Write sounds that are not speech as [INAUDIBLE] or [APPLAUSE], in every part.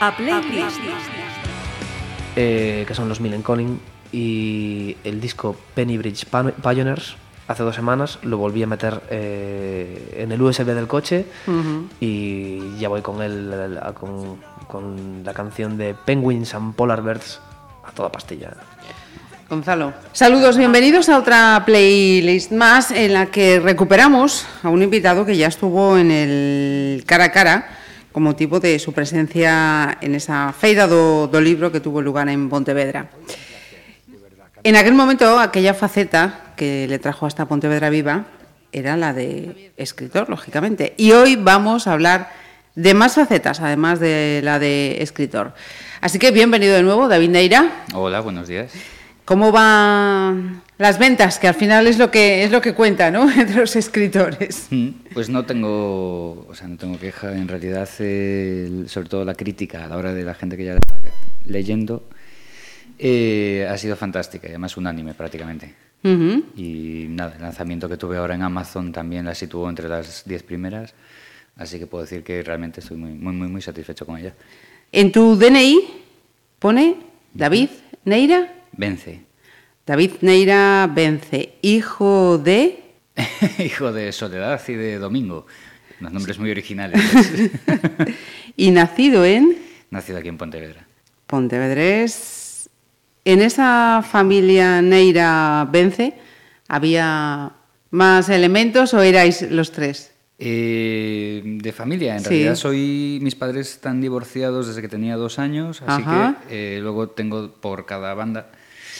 A Playlist. eh, que son los Millen Conning, y el disco Penny Bridge Pioneers, hace dos semanas, lo volví a meter eh, en el USB del coche y ya voy con, el, a- con, con la canción de Penguins and Polar Bears a toda pastilla. Gonzalo. Saludos, bienvenidos a otra playlist más en la que recuperamos a un invitado que ya estuvo en el cara a cara como tipo de su presencia en esa feira do libro que tuvo lugar en Pontevedra. En aquel momento, aquella faceta que le trajo hasta Pontevedra Viva era la de escritor, lógicamente. Y hoy vamos a hablar de más facetas, además de la de escritor. Así que bienvenido de nuevo, David Neira. Hola, buenos días. ¿Cómo van las ventas? Que al final es lo que es lo que cuenta, ¿no? [LAUGHS] Entre los escritores. Mm, Pues no tengo, o sea, no tengo queja. En realidad, sobre todo la crítica a la hora de la gente que ya está leyendo eh, ha sido fantástica y además unánime prácticamente. Ujú. Y nada, el lanzamiento que tuve ahora en Amazon también la situó entre las 10 primeras, así que puedo decir que realmente estoy muy, muy, muy, muy satisfecho con ella. En tu DNI pone David Neira. Vence. David Neira Vence, hijo de [LAUGHS] Hijo de Soledad y de Domingo. Unos nombres muy originales. [LAUGHS] y nacido en Nacido aquí en Pontevedra. Pontevedrés. En esa familia Neira Vence había más elementos o erais los tres. Eh, de familia, en Sí. realidad soy. Mis padres están divorciados desde que tenía dos años, así Ajá. que eh, luego tengo por cada banda.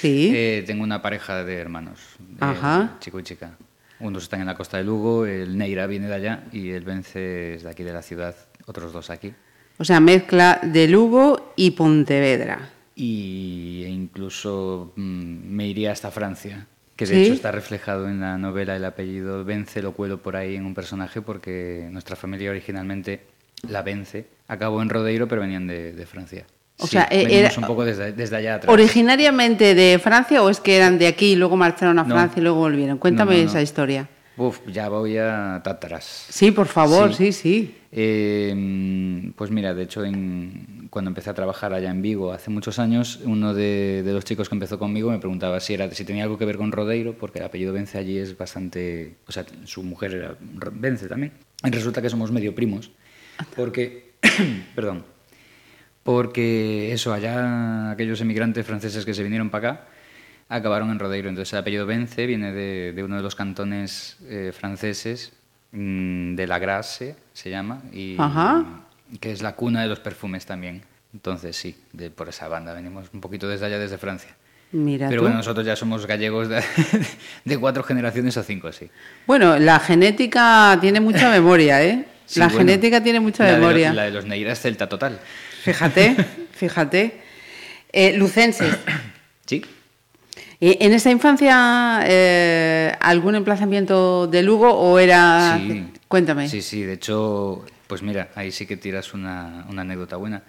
Sí. eh, tengo una pareja de hermanos, eh, Ajá. chico y chica. Unos están en la costa de Lugo, el Neira viene de allá y el Vence es de aquí de la ciudad, otros dos aquí. O sea, mezcla de Lugo y Pontevedra. Y e incluso mm, me iría hasta Francia, que de ¿Sí? hecho está reflejado en la novela el apellido Vence, lo cuelo por ahí en un personaje porque nuestra familia originalmente, la Vence, acabó en Rodeiro pero venían de, de Francia. O Sí, sea, eh, era- un poco desde, desde allá atrás. ¿Originariamente de Francia o es que eran de aquí y luego marcharon a No. Francia y luego volvieron? Cuéntame No, no, no. esa historia. Uf, ya voy a tátaras. Sí, por favor, sí, Sí. sí. Eh, pues mira, de hecho, en- cuando empecé a trabajar allá en Vigo hace muchos años, uno de, de los chicos que empezó conmigo me preguntaba si, era, si tenía algo que ver con Rodeiro, porque el apellido Vence allí es bastante. O sea, su mujer era Vence también. Y resulta que somos medio primos, porque. [COUGHS] perdón. Porque eso, allá aquellos emigrantes franceses que se vinieron para acá acabaron en Rodeiro. Entonces el apellido Vence viene de, de uno de los cantones eh, franceses, mm, de la Grasse se llama, y Ajá. que es la cuna de los perfumes también. Entonces sí, de, por esa banda venimos un poquito desde allá, desde Francia. Mira Pero tú. bueno, nosotros ya somos gallegos de, [LAUGHS] de cuatro generaciones o cinco, sí. Bueno, la genética tiene mucha memoria, ¿eh? [LAUGHS] Sí, la bueno, genética tiene mucha la de lo- memoria. la de los Neiras celta total. Fíjate, fíjate. Eh, lucenses. [COUGHS] Sí. ¿Y ¿En esa infancia eh, algún emplazamiento de Lugo o era...? Sí. Cuéntame. Sí, sí, de hecho, pues mira, ahí sí que tiras una, una anécdota buena.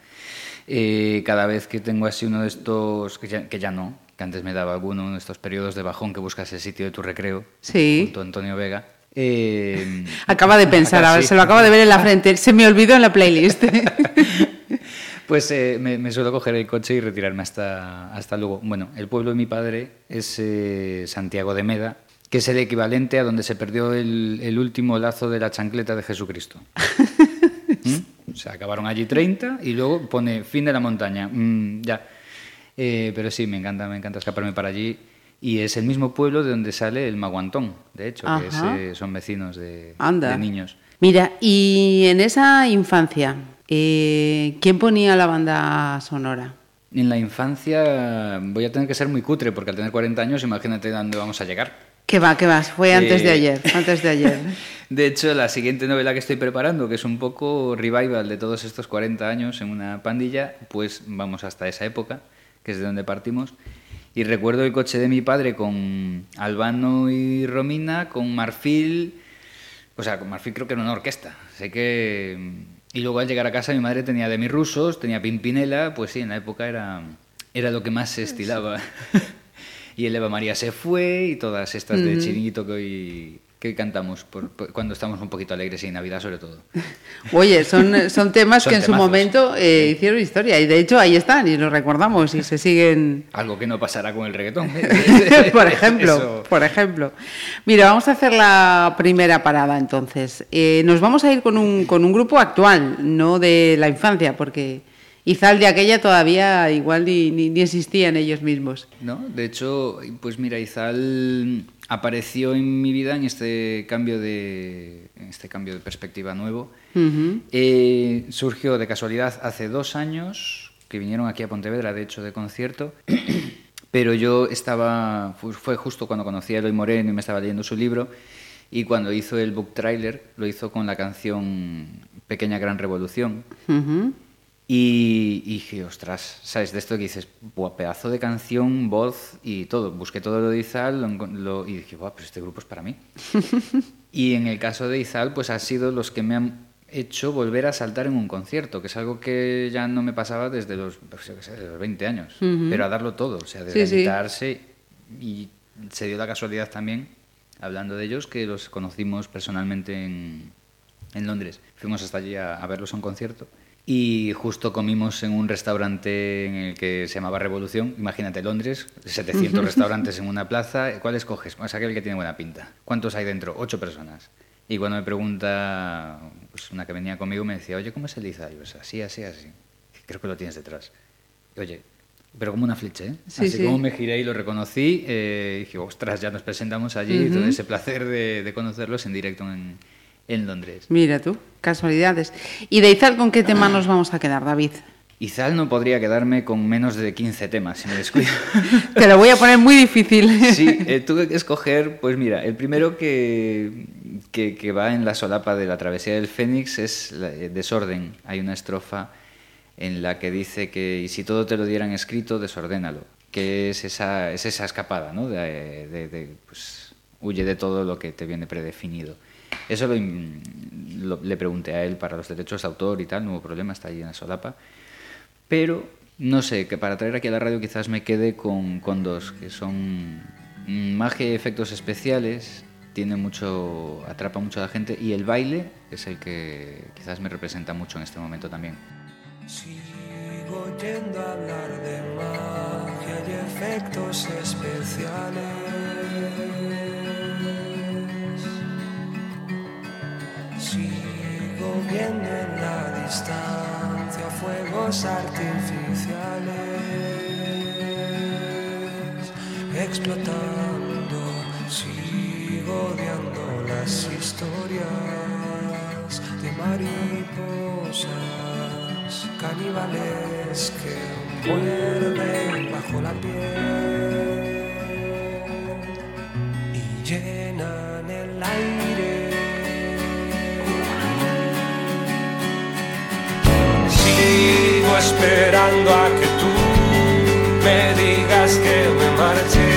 Eh, cada vez que tengo así uno de estos, que ya, que ya no, que antes me daba alguno, uno de estos periodos de bajón que buscas el sitio de tu recreo, Sí. junto a Antonio Vega. eh, [LAUGHS] Acaba de pensar, [LAUGHS] a ver, sí. se lo acaba de ver en la frente. Se me olvidó en la playlist. [LAUGHS] Pues eh, me, me suelo coger el coche y retirarme hasta, hasta Lugo. Bueno, el pueblo de mi padre es eh, Santiago de Meda, que es el equivalente a donde se perdió el, el último lazo de la chancleta de Jesucristo. [LAUGHS] ¿Mm? O sea, acabaron allí 30 y luego pone fin de la montaña. Mm, ya. Eh, pero sí, me encanta, me encanta escaparme para allí. Y es el mismo pueblo de donde sale el Maguantón, de hecho, que es, eh, son vecinos de, Anda. de niños. Mira, y en esa infancia, eh, ¿quién ponía la banda sonora? En la infancia voy a tener que ser muy cutre, porque al tener 40 años, imagínate dónde vamos a llegar. ¿Qué va, qué va? Fue antes de Eh, [LAUGHS] ayer, antes de ayer. De hecho, la siguiente novela que estoy preparando, que es un poco revival de todos estos 40 años en una pandilla, pues vamos hasta esa época, que es de donde partimos. Y recuerdo el coche de mi padre con Albano y Romina, con Marfil, o sea, con Marfil creo que era una orquesta. Sé que... Y luego al llegar a casa mi madre tenía de mis rusos, tenía Pimpinela, pues sí, en la época era, era lo que más se estilaba. [LAUGHS] y el Eva María se fue y todas estas de chiringuito que hoy, que cantamos por, por, cuando estamos un poquito alegres y en Navidad sobre todo. [LAUGHS] Oye, son, son temas Son que en su momento eh, hicieron historia y de hecho ahí están y los recordamos y se siguen [LAUGHS] Algo que no pasará con el reggaetón. [LAUGHS] por ejemplo, Eso- por ejemplo. Mira, vamos a hacer la primera parada entonces. Eh, nos vamos a ir con un, con un grupo actual, no de la infancia, porque Izal de aquella todavía igual ni, ni, ni existían ellos mismos. ¿No? De hecho, pues mira, Izal apareció en mi vida en este cambio de, en este cambio de perspectiva nuevo. Ujú. Eh, surgió de casualidad hace dos años, que vinieron aquí a Pontevedra, de hecho, de concierto. [CLEARS THROAT] Pero yo estaba, fu- fue justo cuando conocí a Eloy Moreno y me estaba leyendo su libro. Y cuando hizo el book trailer, lo hizo con la canción Pequeña Gran Revolución. Ujú. Y, y dije, ostras, ¿sabes? De esto que dices, buah, pedazo de canción, voz y todo. Busqué todo lo de Izal lo lo- y dije, buah, pues este grupo es para mí. [LAUGHS] y en el caso de Izal, pues ha sido los que me han hecho volver a saltar en un concierto, que es algo que ya no me pasaba desde los, pues, desde los 20 años. Ujú. Pero a darlo todo, o sea, Sí, de sí. editarse. Y se dio la casualidad también, hablando de ellos, que los conocimos personalmente en, en Londres. Fuimos hasta allí a, a verlos a un concierto y justo comimos en un restaurante en el que se llamaba Revolución. Imagínate Londres, 700 restaurantes en una plaza. ¿Cuál escoges? Pues aquel que tiene buena pinta. ¿Cuántos hay dentro? Ocho personas. Y cuando me pregunta pues, una que venía conmigo, me decía, oye, ¿cómo es el Iza? Y yo, así, así, así. Creo que lo tienes detrás. Y, oye, pero como una flecha, ¿eh? Sí, así sí. como me giré y lo reconocí, eh, dije, ostras, ya nos presentamos allí. y Ujú. tuve ese placer de, de conocerlos en directo en, en Londres. Mira tú, casualidades. ¿Y de Izal con qué tema nos vamos a quedar, David? Izal no podría quedarme con menos de 15 temas, si me descuido. [LAUGHS] Te lo voy a poner muy difícil. Sí, eh, tuve que escoger, pues mira, el primero que, que, que va en la solapa de la travesía del Fénix es la- eh, Desorden. Hay una estrofa en la que dice que y si todo te lo dieran escrito, desordénalo. Que es esa, es esa escapada, ¿no? De, de- de, pues, huye de todo lo que te viene predefinido. Eso le pregunté a él para los derechos de autor y tal, hubo problema, está ahí en la solapa. Pero no sé, que para traer aquí a la radio quizás me quede con, con dos, que son magia y efectos especiales, tiene mucho, atrapa mucho a la gente, y el baile es el que quizás me representa mucho en este momento también. Sigo oyendo hablar de magia y efectos especiales. Sigo viendo en la distancia fuegos artificiales explotando. Sigo odiando las historias de mariposas caníbales que muerden bajo la piel y llenan esperando a que tú me digas que me marche.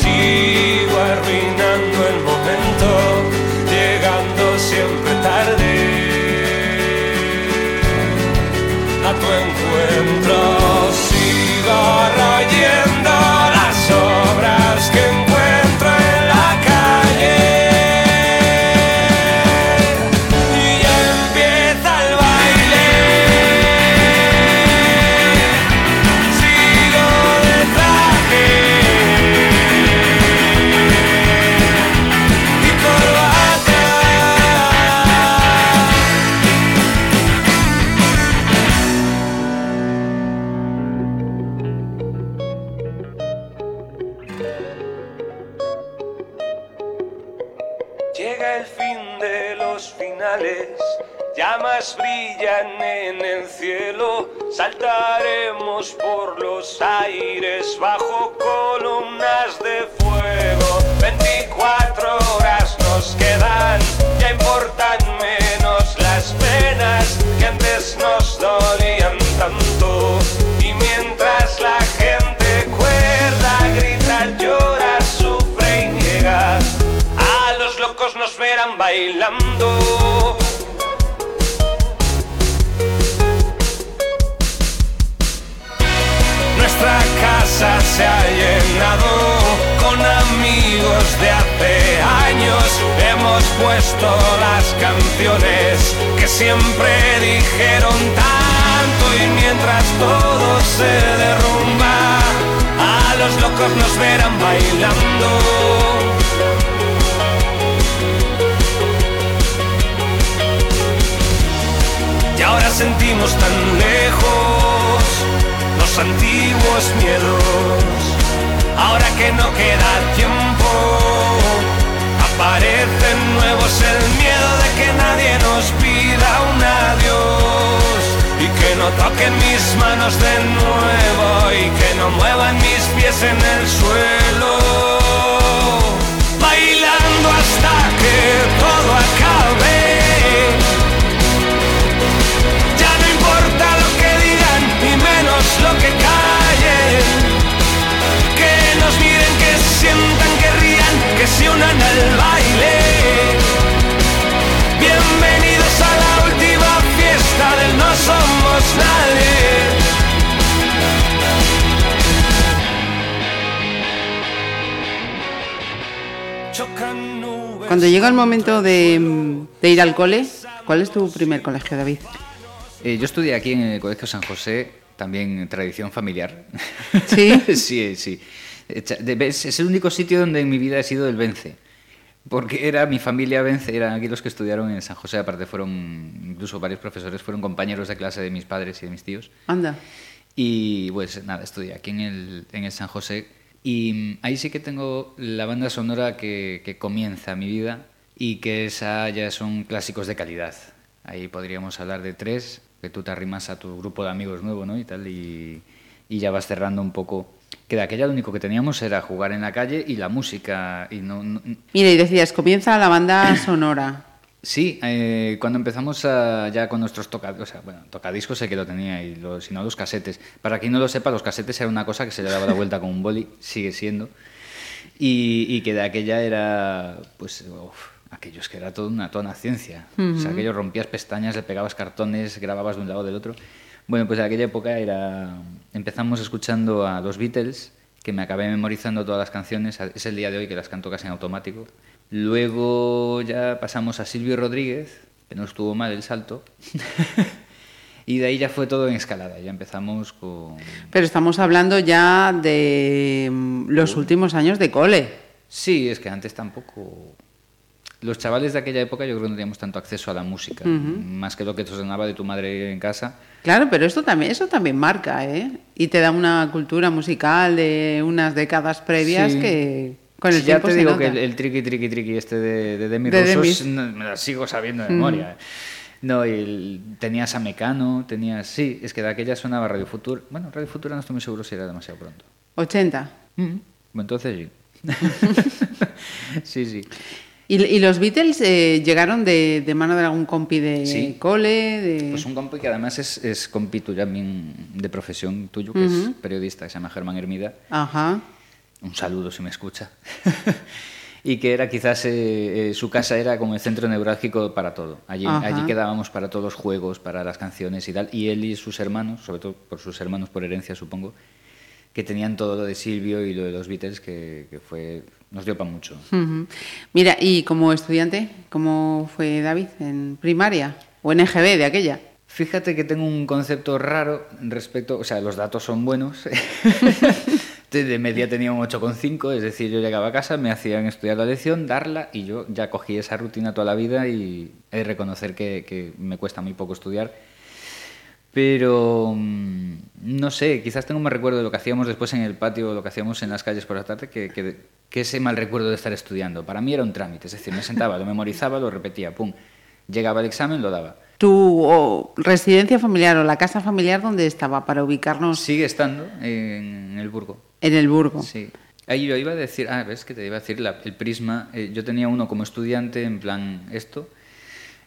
Sigo arruinando el momento, llegando siempre tarde a tu encuentro. Bailando. Nuestra casa se ha llenado con amigos de hace años. Hemos puesto las canciones que siempre dijeron tanto y mientras todo se derrumba, a los locos nos verán bailando. Ahora sentimos tan lejos los antiguos miedos. Ahora que no queda tiempo, aparecen nuevos el miedo de que nadie nos pida un adiós. Y que no toquen mis manos de nuevo y que no muevan mis pies en el suelo. Bailando hasta que todo acabe. Cuando llega el momento de, de ir al cole, ¿cuál es tu primer colegio, David? Eh, yo estudié aquí en el Colegio San José, también tradición familiar. ¿Sí? [LAUGHS] sí, sí. Es el único sitio donde en mi vida he sido el Vence. Porque era mi familia Vence, eran aquí los que estudiaron en San José, aparte fueron, incluso varios profesores fueron compañeros de clase de mis padres y de mis tíos. Anda. Y pues nada, estudié aquí en el, en el San José. Y ahí sí que tengo la banda sonora que, que comienza mi vida y que esa ya son clásicos de calidad. Ahí podríamos hablar de tres, que tú te arrimas a tu grupo de amigos nuevo, ¿no? Y tal, y, y ya vas cerrando un poco. Que de aquella lo único que teníamos era jugar en la calle y la música. Y no, no- y decías, comienza la banda sonora. Sí, eh, cuando empezamos a- ya con nuestros tocadiscos, o sea, bueno, tocadiscos sé que lo tenía, y si no los casetes. Para quien no lo sepa, los casetes era una cosa que se le daba la vuelta con un boli, sigue siendo. Y, y que de aquella era, pues, uf, aquellos que era toda una, toda una ciencia. O sea, aquello rompías pestañas, le pegabas cartones, grababas de un lado o del otro. Bueno, pues en aquella época era... Empezamos escuchando a los Beatles, que me acabé memorizando todas las canciones, es el día de hoy que las canto casi en automático. Luego ya pasamos a Silvio Rodríguez, que no estuvo mal el salto. [LAUGHS] y de ahí ya fue todo en escalada, ya empezamos con... Pero estamos hablando ya de mm, los últimos años de cole. Sí, es que antes tampoco... Los chavales de aquella época yo creo que no teníamos tanto acceso a la música, más que lo que te sonaba de tu madre en casa. Claro, pero esto también, eso también marca, ¿eh? Y te da una cultura musical de unas décadas previas Sí. que con el Sí, ya te digo que el, el triqui triqui triqui este de, de Demi De Roussos, no, me la sigo sabiendo de memoria. No, y el- tenías a Mecano, tenías... Sí, es que de aquella sonaba Radio Futura. Bueno, Radio Futura no estoy muy seguro si era demasiado pronto. 80. Bueno, entonces sí. [LAUGHS] sí, sí. ¿Y, y los Beatles eh, llegaron de, de mano de algún compi de Sí. cole? De... Pues un compi que además es, es compi tuyo también de profesión tuyo, que es periodista, que se llama Germán Hermida. Ajá. Un saludo si me escucha. [LAUGHS] y que era quizás eh, eh, su casa era como el centro neurálgico para todo. Allí, Ajá. allí quedábamos para todos los juegos, para las canciones y tal. Y él y sus hermanos, sobre todo por sus hermanos por herencia supongo, que tenían todo lo de Silvio y lo de los Beatles que, que fue nos dio para mucho. Mira, y como estudiante, ¿cómo fue David en primaria? ¿O en EGB de aquella? Fíjate que tengo un concepto raro respecto, o sea, los datos son buenos. [LAUGHS] De de media tenía un 8,5, es decir, yo llegaba a casa, me hacían estudiar la lección, darla y yo ya cogí esa rutina toda la vida y he de reconocer que, que me cuesta muy poco estudiar. Pero mm, no sé, quizás tengo más recuerdo de lo que hacíamos después en el patio, lo que hacíamos en las calles por la tarde, que, que, que ese mal recuerdo de estar estudiando. Para mí era un trámite, es decir, me sentaba, lo memorizaba, lo repetía, pum. Llegaba el examen, lo daba. ¿Tu o, residencia familiar o la casa familiar dónde estaba para ubicarnos Sigue estando en el Burgo. En el Burgo? Sí. Ahí yo iba a decir, ah, ves que te iba a decir la- el prisma. eh, yo tenía uno como estudiante, en plan esto,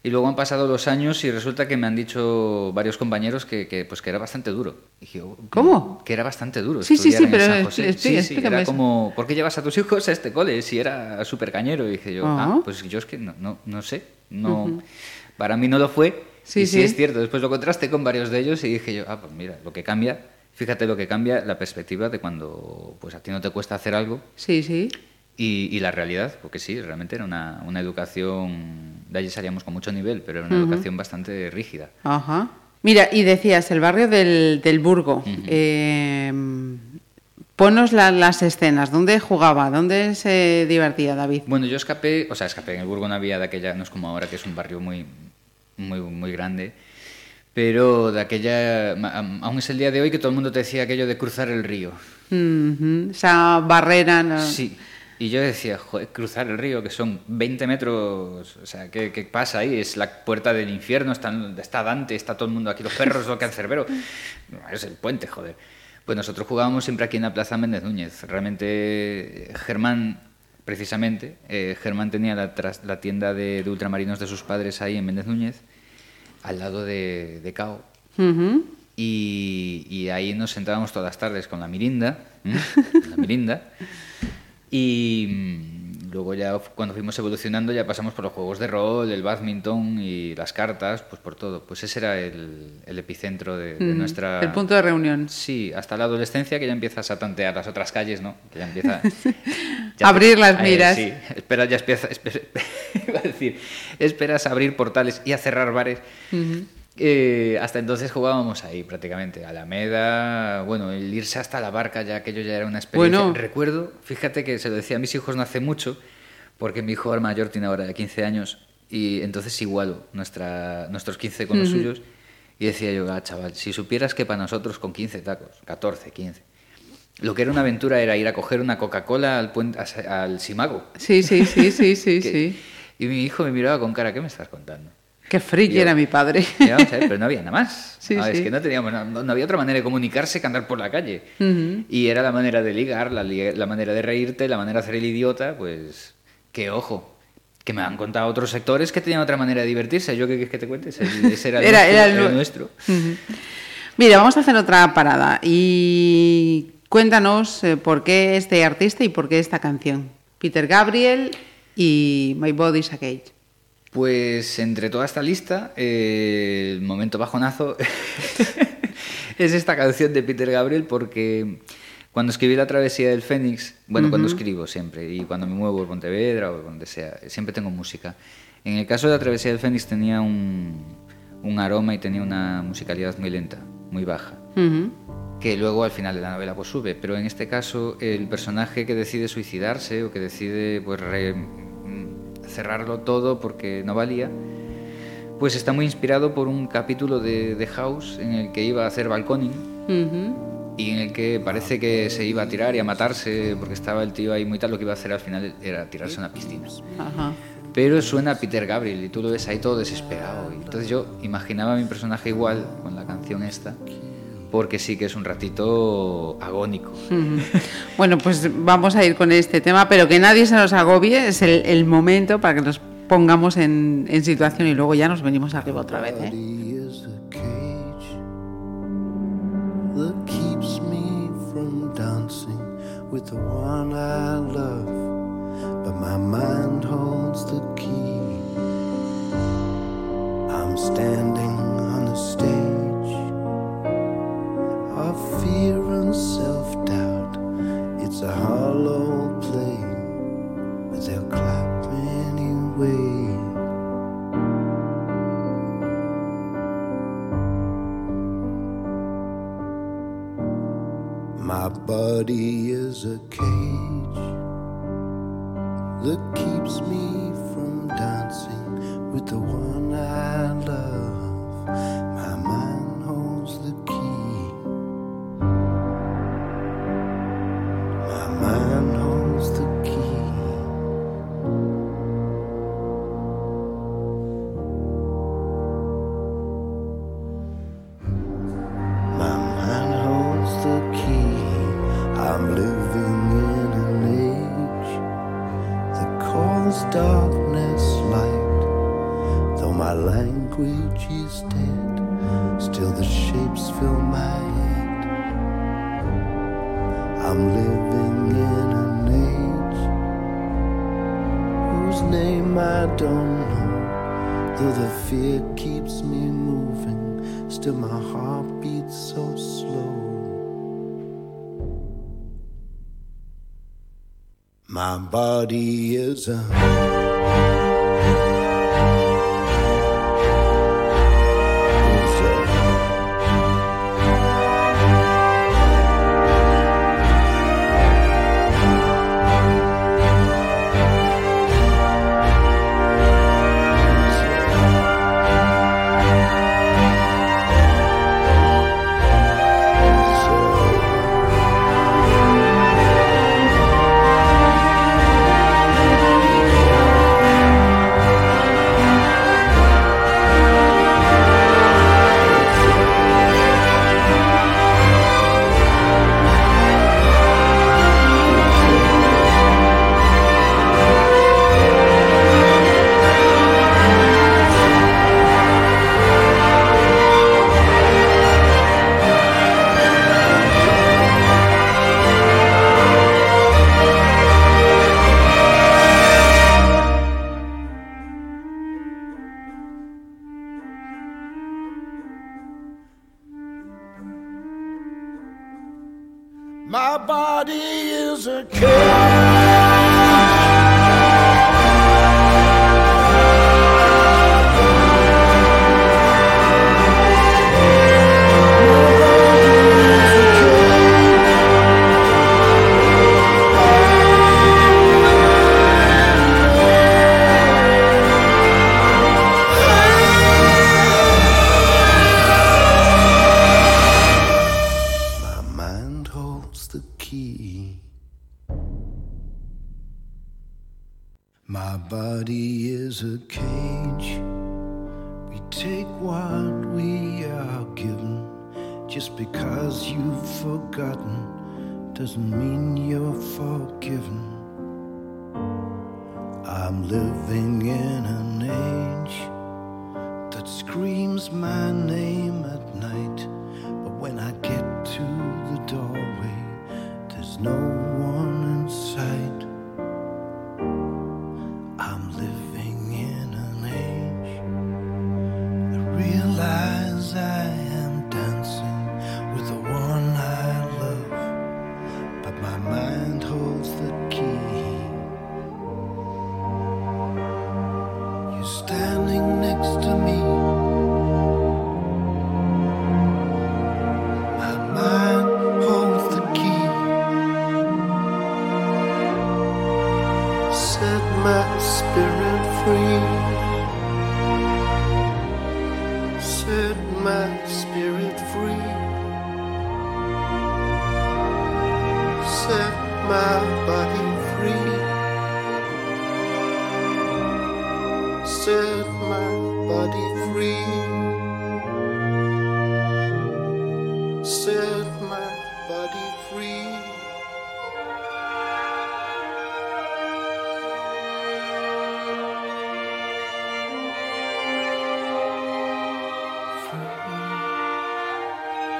y luego han pasado los años y resulta que me han dicho varios compañeros que, que, pues, que era bastante duro. Y oh, ¿Cómo? Que era bastante duro. Sí, sí, sí, pero San expli- José. sí, sí, era eso. como, ¿por qué llevas a tus hijos a este cole si era súper cañero? Y dije yo, Ajá. ah, pues yo es que no, no, no sé. No, Para mí no lo fue. Sí, y sí, sí. es cierto. Después lo contrasté con varios de ellos y dije yo, ah, pues mira, lo que cambia fíjate lo que cambia la perspectiva de cuando pues a ti no te cuesta hacer algo Sí, sí. y, y la realidad, porque sí, realmente era una, una educación, de allí salíamos con mucho nivel, pero era una educación bastante rígida. Ajá. Mira, y decías, el barrio del, del Burgo. Eh, ponos la- las escenas. ¿Dónde jugaba? ¿Dónde se divertía David? Bueno, yo escapé, o sea, escapé en el Burgo no había de aquella, no es como ahora que es un barrio muy, muy, muy grande, pero de aquella, aún es el día de hoy que todo el mundo te decía aquello de cruzar el río. Ujú, Esa barrera. ¿no? Sí. Y yo decía, joder, cruzar el río, que son 20 metros, o sea, ¿qué, qué pasa ahí? Es la puerta del infierno, está, está Dante, está todo el mundo aquí, los perros, lo que Cerbero. No, [LAUGHS] es el puente, joder. Pues nosotros jugábamos siempre aquí en la Plaza Méndez Núñez. Realmente, eh, Germán, precisamente, eh, Germán tenía la tienda de, de ultramarinos de sus padres ahí en Méndez Núñez, al lado de, de Cao. Y, y ahí nos sentábamos todas las tardes con la mirinda, [LAUGHS] ¿m? la mirinda. Y mm, luego ya cuando fuimos evolucionando ya pasamos por los juegos de rol, el badminton y las cartas, pues por todo. Pues ese era el, el epicentro de, de Mm, nuestra... El punto de reunión. Sí, hasta la adolescencia que ya empiezas a tantear las otras calles, ¿no? Que ya empieza... [LAUGHS] Abrir las eh, miras. sí, espera, ya empieza... [LAUGHS] iba a decir, esperas a abrir portales y a cerrar bares. Eh, hasta entonces jugábamos ahí prácticamente, Alameda, bueno, el irse hasta la barca ya aquello ya era una experiencia. Bueno. Recuerdo, fíjate que se lo decía a mis hijos no hace mucho, porque mi hijo mayor tiene ahora 15 años y entonces igualo nuestra, nuestros 15 con los suyos y decía yo, ah, chaval, si supieras que para nosotros con 15 tacos, 14, 15, lo que era una aventura era ir a coger una Coca-Cola al, puente, al Simago. Sí, sí, sí, sí, sí, [LAUGHS] Que- sí. Y mi hijo me miraba con cara, ¿qué me estás contando? Qué friki Yo- era mi padre. Y vamos a ver, pero no había nada más. [LAUGHS] Sí, Ah, Es que no teníamos, no, no había otra manera de comunicarse que andar por la calle. Y era la manera de ligar, la, manera de reírte, la manera de hacer el idiota, pues que ojo, que me han contado otros sectores que tenían otra manera de divertirse. ¿Yo qué quieres que te cuentes? [LAUGHS] Ese era el Era- nuestro. era el nuestro. Mira, vamos a hacer otra parada y cuéntanos eh, por qué este artista y por qué esta canción. Peter Gabriel y My Body's a Cage. Pues entre toda esta lista, eh, el momento bajonazo [LAUGHS] es esta canción de Peter Gabriel porque cuando escribí La Travesía del Fénix, bueno, cuando escribo siempre y cuando me muevo por Pontevedra o donde sea, siempre tengo música. En el caso de La Travesía del Fénix tenía un, un aroma y tenía una musicalidad muy lenta, muy baja que luego al final de la novela pues sube, pero en este caso el personaje que decide suicidarse o que decide pues re- cerrarlo todo porque no valía, pues está muy inspirado por un capítulo de, de House en el que iba a hacer balconing y en el que parece que se iba a tirar y a matarse porque estaba el tío ahí muy tal, lo que iba a hacer al final era tirarse a una piscina. Pero suena a Peter Gabriel y tú lo ves ahí todo desesperado. Y entonces yo imaginaba a mi personaje igual con la canción esta, porque sí que es un ratito agónico. Bueno, pues vamos a ir con este tema, pero que nadie se nos agobie, es el, el momento para que nos pongamos en, en situación y luego ya nos venimos arriba otra vez. ¿eh? body is a cage that keeps me from dancing with the one I love. But my mind body is a cage that keeps me still my heart beats so slow. My body is a My body is a cage. We take what we are given. Just because you've forgotten doesn't mean you're forgiven. I'm living in an age that screams my name at night. But when I get to the doorway, there's no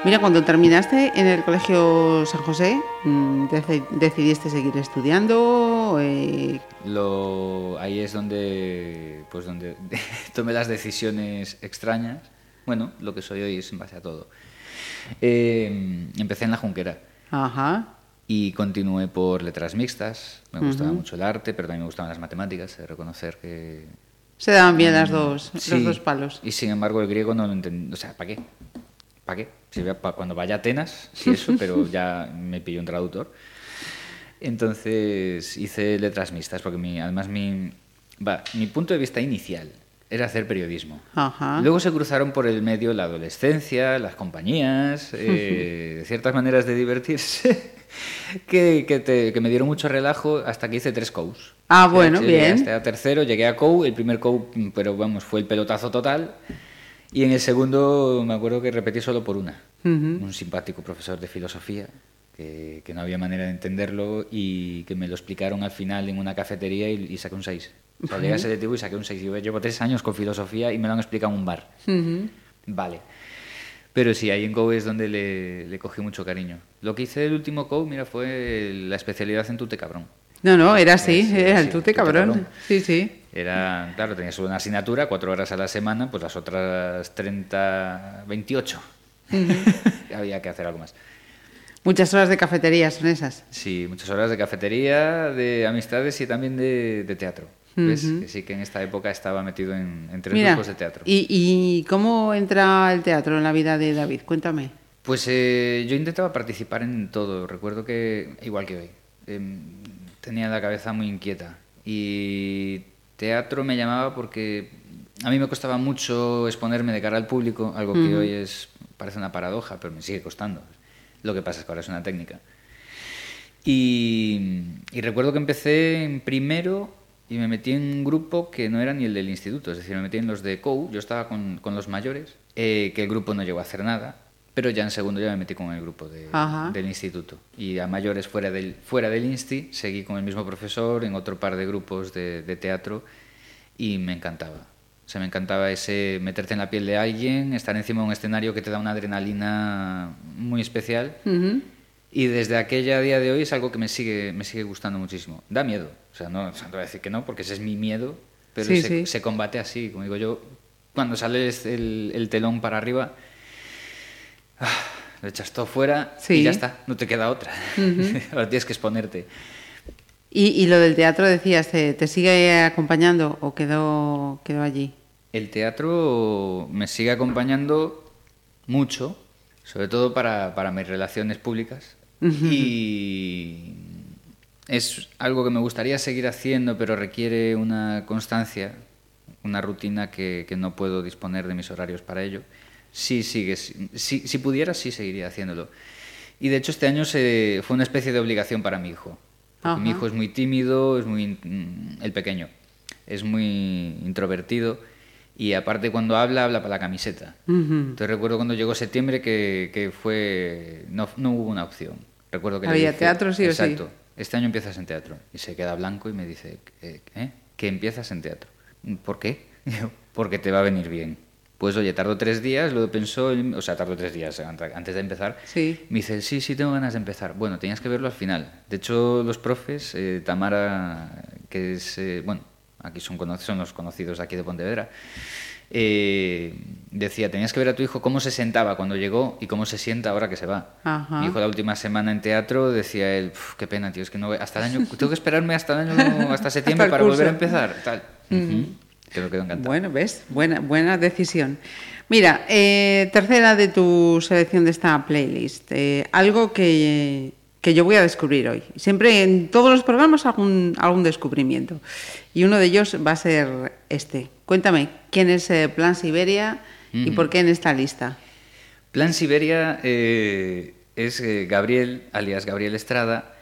Mira, cuando terminaste en el Colegio San José, mm, deci- ¿decidiste seguir estudiando? Eh, Lo, ahí es donde, pues donde [LAUGHS] tomé las decisiones extrañas. Bueno, lo que soy hoy es en base a todo. Eh, empecé en la Junquera Ajá. y continué por letras mixtas. Me gustaba mucho el arte, pero también me gustaban las matemáticas. De reconocer que... Se daban bien las dos, Sí, los dos palos. Y sin embargo el griego no lo entendí. O sea, ¿para qué? ¿Para qué? Si voy a- pa- cuando vaya a Atenas, sí [LAUGHS] eso, pero ya me pilló un traductor. Entonces hice letras mixtas, porque mi, además mi, va, mi punto de vista inicial era hacer periodismo. Ajá. Luego se cruzaron por el medio la adolescencia, las compañías, [LAUGHS] eh, ciertas maneras de divertirse [LAUGHS] que, que, te- que me dieron mucho relajo hasta que hice tres COUs. Ah, O sea, bueno, llegué bien. Hasta tercero, llegué a COU, el primer mm, pero vamos, fue el pelotazo total. Y en el segundo me acuerdo que repetí solo por una. Un simpático profesor de filosofía que, que no había manera de entenderlo y que me lo explicaron al final en una cafetería y, y saqué un 6. O sea, llegué a selectivo y saqué un 6. Yo llevo tres años con filosofía y me lo han explicado en un bar. Vale. Pero sí, ahí en COU es donde le, le cogí mucho cariño. Lo que hice el último COU, mira, fue la especialidad en tute cabrón. No, no, era así, Sí, sí, era el tute cabrón. cabrón. Sí, sí. Era, claro, tenía solo una asignatura, cuatro horas a la semana, pues las otras 30, 28. [LAUGHS] Había que hacer algo más. Muchas horas de cafetería son esas. Sí, muchas horas de cafetería, de amistades y también de, de teatro. ¿Ves? Que sí que en esta época estaba metido en, en tres Mira, grupos de teatro. ¿y, y cómo entra el teatro en la vida de David? Cuéntame. Pues eh, yo intentaba participar en todo. Recuerdo que, igual que hoy, em, tenía la cabeza muy inquieta. Y teatro me llamaba porque a mí me costaba mucho exponerme de cara al público, algo que hoy es parece una paradoja, pero me sigue costando. Lo que pasa es que ahora es una técnica. Y, y recuerdo que empecé en primero y me metí en un grupo que no era ni el del instituto, es decir, me metí en los de COU, yo estaba con, con los mayores, eh, que el grupo no llegó a hacer nada, pero ya en segundo ya me metí con el grupo de- del instituto. Y a mayores fuera del, fuera del insti, seguí con el mismo profesor en otro par de grupos de, de teatro y me encantaba. O sea, me encantaba ese meterte en la piel de alguien, estar encima de un escenario que te da una adrenalina muy especial. Ujú. Y desde aquella día de hoy es algo que me sigue, me sigue gustando muchísimo. Da miedo. O sea, no, o sea, no te voy a decir que no, porque ese es mi miedo, pero Sí, se, sí. se combate así. Como digo yo, cuando sale el, el telón para arriba, lo echas todo fuera Sí. y ya está, no te queda otra. [LAUGHS] Ahora tienes que exponerte. ¿Y, y lo del teatro decías, ¿te, te sigue acompañando o quedó, quedó allí? El teatro me sigue acompañando mucho, sobre todo para, para mis relaciones públicas. Y es algo que me gustaría seguir haciendo, pero requiere una constancia, una rutina que, que no puedo disponer de mis horarios para ello. Sí, sigue, si, si pudiera, sí seguiría haciéndolo. Y de hecho este año se, fue una especie de obligación para mi hijo. Porque mi hijo es muy tímido, es muy... mm, el pequeño, es muy introvertido y aparte cuando habla, habla para la camiseta. Ujú. Entonces recuerdo cuando llegó septiembre que, que fue... No, no hubo una opción. Recuerdo que le Había dije- teatro sí o sí. Exacto. Este año empiezas en teatro. Y se queda blanco y me dice, "Eh. Que empiezas en teatro. ¿Por qué? [LAUGHS] Porque te va a venir bien. Pues oye, tardó tres días, luego pensó, o sea, tardó tres días ant- antes de empezar. Sí. Me dice, sí, sí, tengo ganas de empezar. Bueno, tenías que verlo al final. De hecho, los profes, eh, Tamara, que es, eh, bueno, aquí son, son los conocidos de aquí de Pontevedra, eh, decía, tenías que ver a tu hijo cómo se sentaba cuando llegó y cómo se sienta ahora que se va. Ajá. Mi hijo la última semana en teatro decía él, "Uf, qué pena, tío, es que no voy- hasta el año, tengo que esperarme hasta el año, hasta [LAUGHS] septiembre para volver a empezar. Tal. Que me quedo encantado. Bueno, ¿ves? Buena, buena decisión. Mira, eh, tercera de tu selección de esta playlist. eh, algo que, que yo voy a descubrir hoy. Siempre en todos los programas algún, algún descubrimiento. Y uno de ellos va a ser este. Cuéntame, ¿quién es eh, Plan Siberia y por qué en esta lista? Plan Siberia es Gabriel, alias Gabriel Estrada.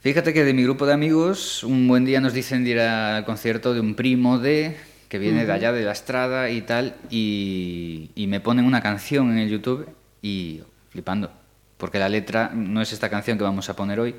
Fíjate que de mi grupo de amigos, un buen día nos dicen de ir al concierto de un primo de que viene de allá de la Estrada y tal, y, y me ponen una canción en el YouTube y flipando, porque la letra no es esta canción que vamos a poner hoy,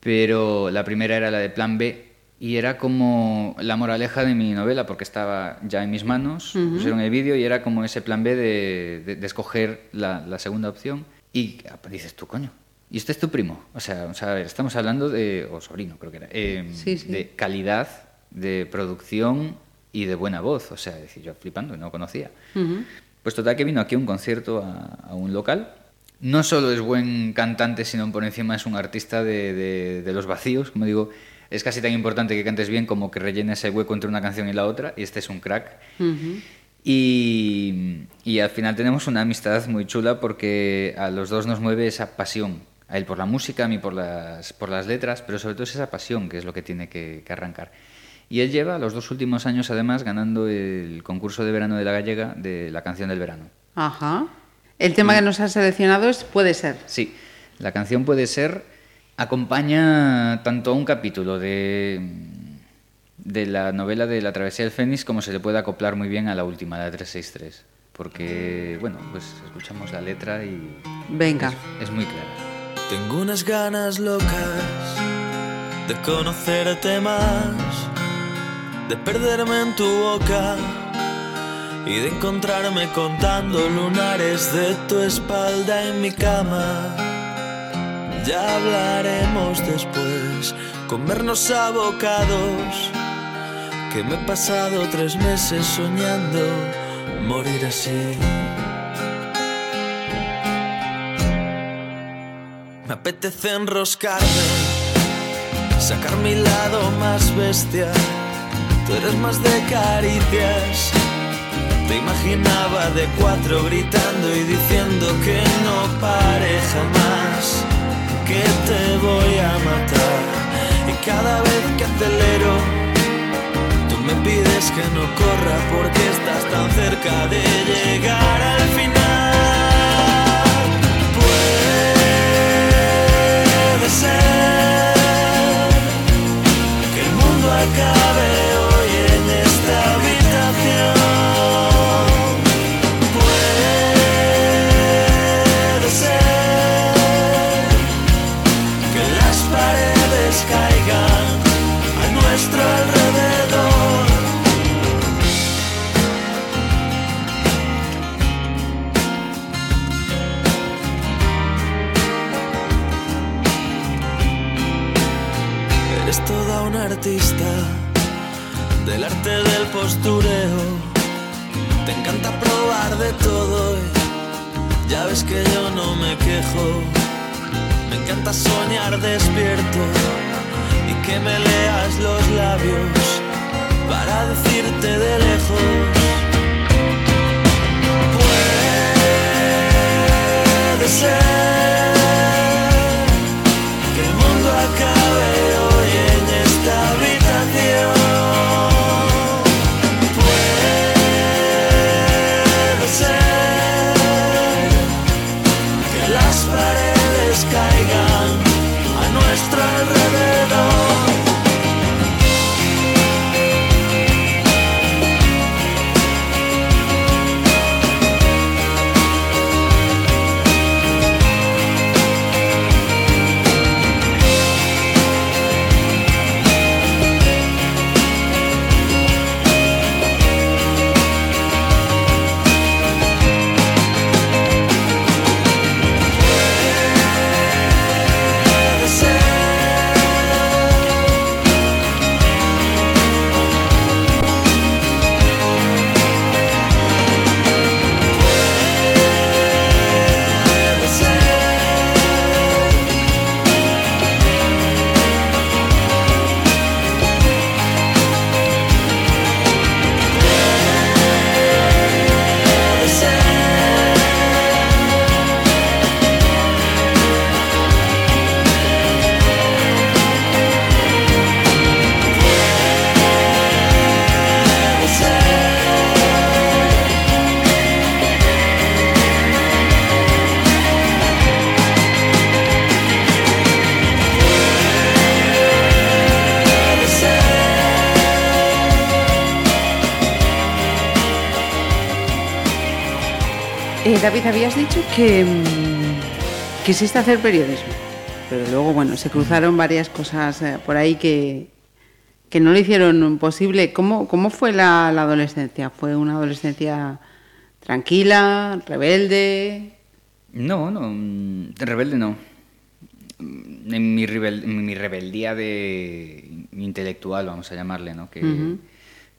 pero la primera era la de Plan B y era como la moraleja de mi novela porque estaba ya en mis manos, pusieron el vídeo y era como ese Plan B de, de- de escoger la, la segunda opción y dices tú, coño, ¿y este es tu primo? O sea, sea, a ver, estamos hablando de, o sobrino creo que era, eh, Sí, sí. de calidad, de producción y de buena voz, o sea, decir, yo flipando, no conocía. Ujú. Pues total que vino aquí a un concierto a, a un local. No solo es buen cantante, sino por encima es un artista de, de- de los vacíos. Como digo, es casi tan importante que cantes bien como que rellenes el hueco entre una canción y la otra. Y este es un crack. Ujú. Y, y al final tenemos una amistad muy chula porque a los dos nos mueve esa pasión. A él por la música, a mí por las, por las letras, pero sobre todo es esa pasión que es lo que tiene que, que arrancar. Y él lleva los dos últimos años además ganando el concurso de verano de la gallega de la canción del verano. Ajá. El tema que nos has seleccionado es Puede ser. Sí, la canción puede ser, acompaña tanto a un capítulo de, de la novela de La Travesía del Fénix como se le puede acoplar muy bien a la última, la 363. Porque, bueno, pues escuchamos la letra y Venga. es, es muy clara. Tengo unas ganas locas de conocerte más, de perderme en tu boca y de encontrarme contando lunares de tu espalda en mi cama. Ya hablaremos después, comernos abocados, que me he pasado tres meses soñando morir así. Apetece enroscarme, sacar mi lado más bestia. Tú eres más de caricias. Te imaginaba de cuatro gritando y diciendo que no pare jamás, que te voy a matar. Y cada vez que acelero, tú me pides que no corra porque estás tan cerca de llegar al final. Acabe del postureo. Te encanta probar de todo. y Ya ves que yo no me quejo. Me encanta soñar despierto y que me leas los labios para decirte de lejos. Puede ser David, habías dicho que mm, quisiste hacer periodismo, pero luego, bueno, se cruzaron varias cosas eh, por ahí que, que no lo hicieron posible. ¿Cómo, cómo fue la, la adolescencia? ¿Fue una adolescencia tranquila, rebelde? No, no, mm, rebelde no. Mm, En mi, rebel- en mi rebeldía de intelectual, vamos a llamarle, ¿no? Que,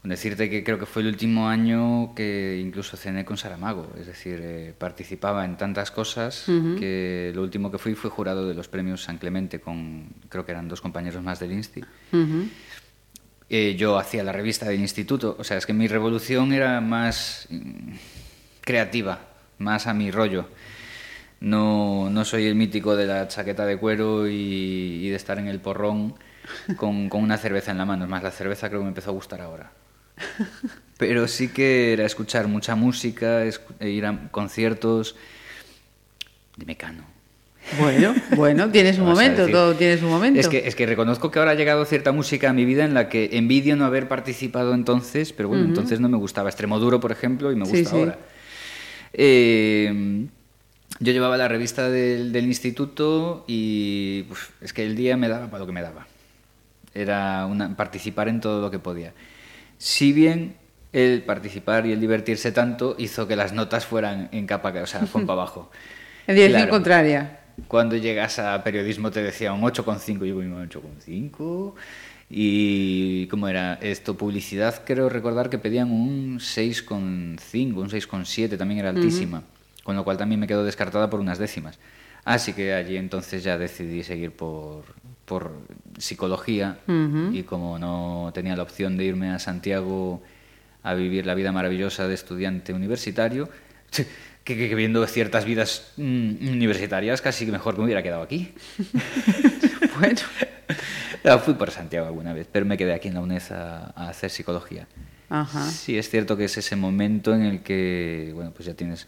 decirte que creo que fue el último año que incluso cené con Saramago, es decir, eh, participaba en tantas cosas que lo último que fui fue jurado de los premios San Clemente con, creo que eran dos compañeros más del Insti. Ujú. Eh, yo hacía la revista del instituto, o sea, es que mi revolución era más mm, creativa, más a mi rollo. No, no soy el mítico de la chaqueta de cuero y, y de estar en el porrón con, con una cerveza en la mano. Es más, la cerveza creo que me empezó a gustar ahora. [LAUGHS] Pero sí que era escuchar mucha música, escu- e ir a conciertos de Mecano. Bueno, bueno, tiene su [LAUGHS] momento, todo tiene su momento. Es que, es que reconozco que ahora ha llegado cierta música a mi vida en la que envidio no haber participado entonces, pero bueno, entonces no me gustaba. Extremoduro, por ejemplo, y me Sí, gusta sí. ahora. Eh, yo llevaba la revista del, del instituto y uf, es que el día me daba para lo que me daba. Era una- participar en todo lo que podía. Si bien el participar y el divertirse tanto hizo que las notas fueran en capa, o sea, fueron para [LAUGHS] abajo. En dirección Claro. contraria. Cuando llegas a periodismo te decía un 8,5, yo un 8,5. Y ¿cómo era? Esto, publicidad, creo recordar que pedían un 6,5, un 6,7, también era altísima. Con lo cual también me quedo descartada por unas décimas. Así que allí entonces ya decidí seguir por, por psicología y como no tenía la opción de irme a Santiago a vivir la vida maravillosa de estudiante universitario, que, que viendo ciertas vidas mm, universitarias casi que mejor que me hubiera quedado aquí. [LAUGHS] Bueno, Ya, fui por Santiago alguna vez, pero me quedé aquí en la UNED a, a hacer psicología. ajá. Sí, es cierto que es ese momento en el que, bueno, pues ya tienes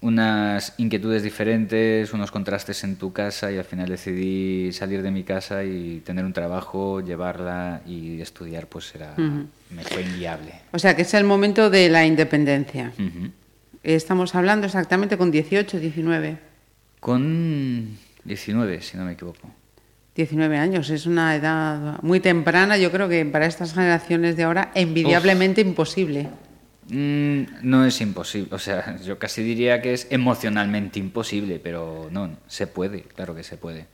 unas inquietudes diferentes, unos contrastes en tu casa y al final decidí salir de mi casa y tener un trabajo, llevarla y estudiar, pues era, me fue inviable. O sea, que es el momento de la independencia. Estamos hablando exactamente con 18, 19. Con 19, si no me equivoco. 19 años, es una edad muy temprana, yo creo que para estas generaciones de ahora envidiablemente imposible. Mm, no es imposible, o sea, [LAUGHS] yo casi diría que es emocionalmente imposible, pero no, se puede, claro que se puede.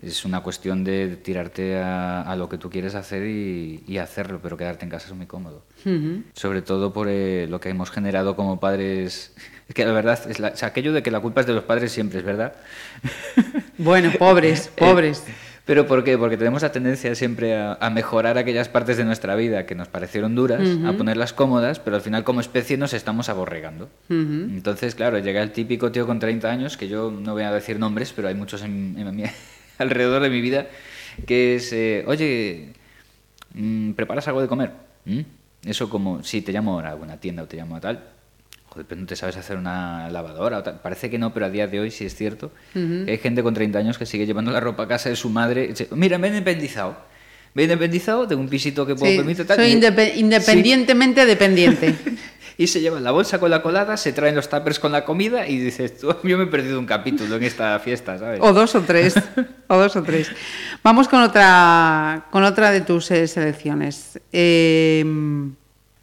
Es una cuestión de tirarte a, a lo que tú quieres hacer y, y hacerlo, pero quedarte en casa es muy cómodo. Sobre todo por eh, lo que hemos generado como padres. [LAUGHS] Es que la verdad, es la- aquello de que la culpa es de los padres siempre es verdad. [LAUGHS] Bueno, pobres, pobres. Eh, ¿Pero por qué? Porque tenemos la tendencia siempre a, a mejorar aquellas partes de nuestra vida que nos parecieron duras, a ponerlas cómodas, pero al final como especie nos estamos aborregando. Entonces, claro, llega el típico tío con 30 años, que yo no voy a decir nombres, pero hay muchos en, en mi- [LAUGHS] alrededor de mi vida, que es, eh, oye, mm, ¿preparas algo de comer? ¿Mm? Eso como, si te llamo a alguna tienda o te llamo a tal, joder, pero no te sabes hacer una lavadora. Parece que no, pero a día de hoy sí es cierto. hay gente con 30 años que sigue llevando la ropa a casa de su madre. Dice, Mira, me he independizado. Me he independizado de un pisito que puedo Sí, permitir tal. soy independientemente dependiente. [LAUGHS] y se llevan la bolsa con la colada, se traen los tuppers con la comida y dices, tú, yo me he perdido un capítulo en esta fiesta, ¿sabes? O dos o tres. o dos o tres. Vamos con otra, con otra de tus eh, selecciones. Eh,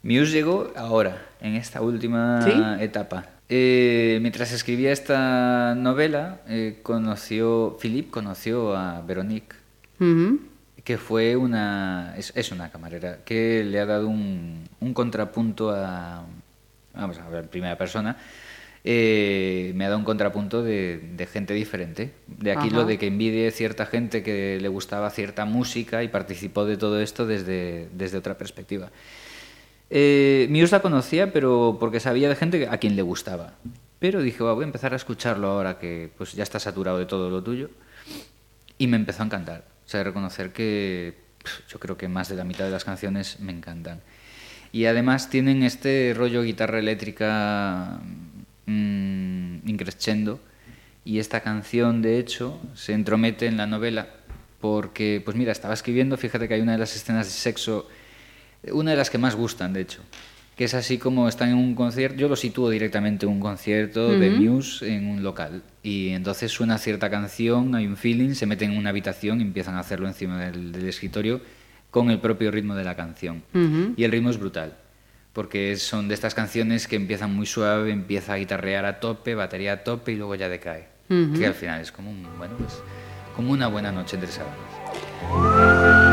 llegó ahora, en esta última ¿Sí? etapa. Eh, mientras escribía esta novela, eh, conoció, Philip conoció a Veronique, que fue una, es, es una camarera, que le ha dado un, un contrapunto a, vamos a ver, primera persona, eh, me ha dado un contrapunto de, de gente diferente. De aquí Ajá. lo de que envidie cierta gente que le gustaba cierta música y participó de todo esto desde, desde otra perspectiva. Eh, Muse la conocía, pero porque sabía de gente a quien le gustaba. Pero dije, "Va, voy a empezar a escucharlo ahora que pues ya está saturado de todo lo tuyo. Y me empezó a encantar. O sea, reconocer que yo creo que más de la mitad de las canciones me encantan. Y además tienen este rollo guitarra eléctrica mm, increscendo. Y esta canción, de hecho, se entromete en la novela porque, pues mira, estaba escribiendo, fíjate que hay una de las escenas de sexo, una de las que más gustan, de hecho, que es así como están en un concierto, yo lo sitúo directamente en un concierto de Muse en un local, y entonces suena cierta canción, hay un feeling, se meten en una habitación y empiezan a hacerlo encima del, del escritorio con el propio ritmo de la canción. Y el ritmo es brutal, porque son de estas canciones que empiezan muy suave, empieza a guitarrear a tope, batería a tope y luego ya decae. Que al final es como un, bueno, pues, como una buena noche entre sábados.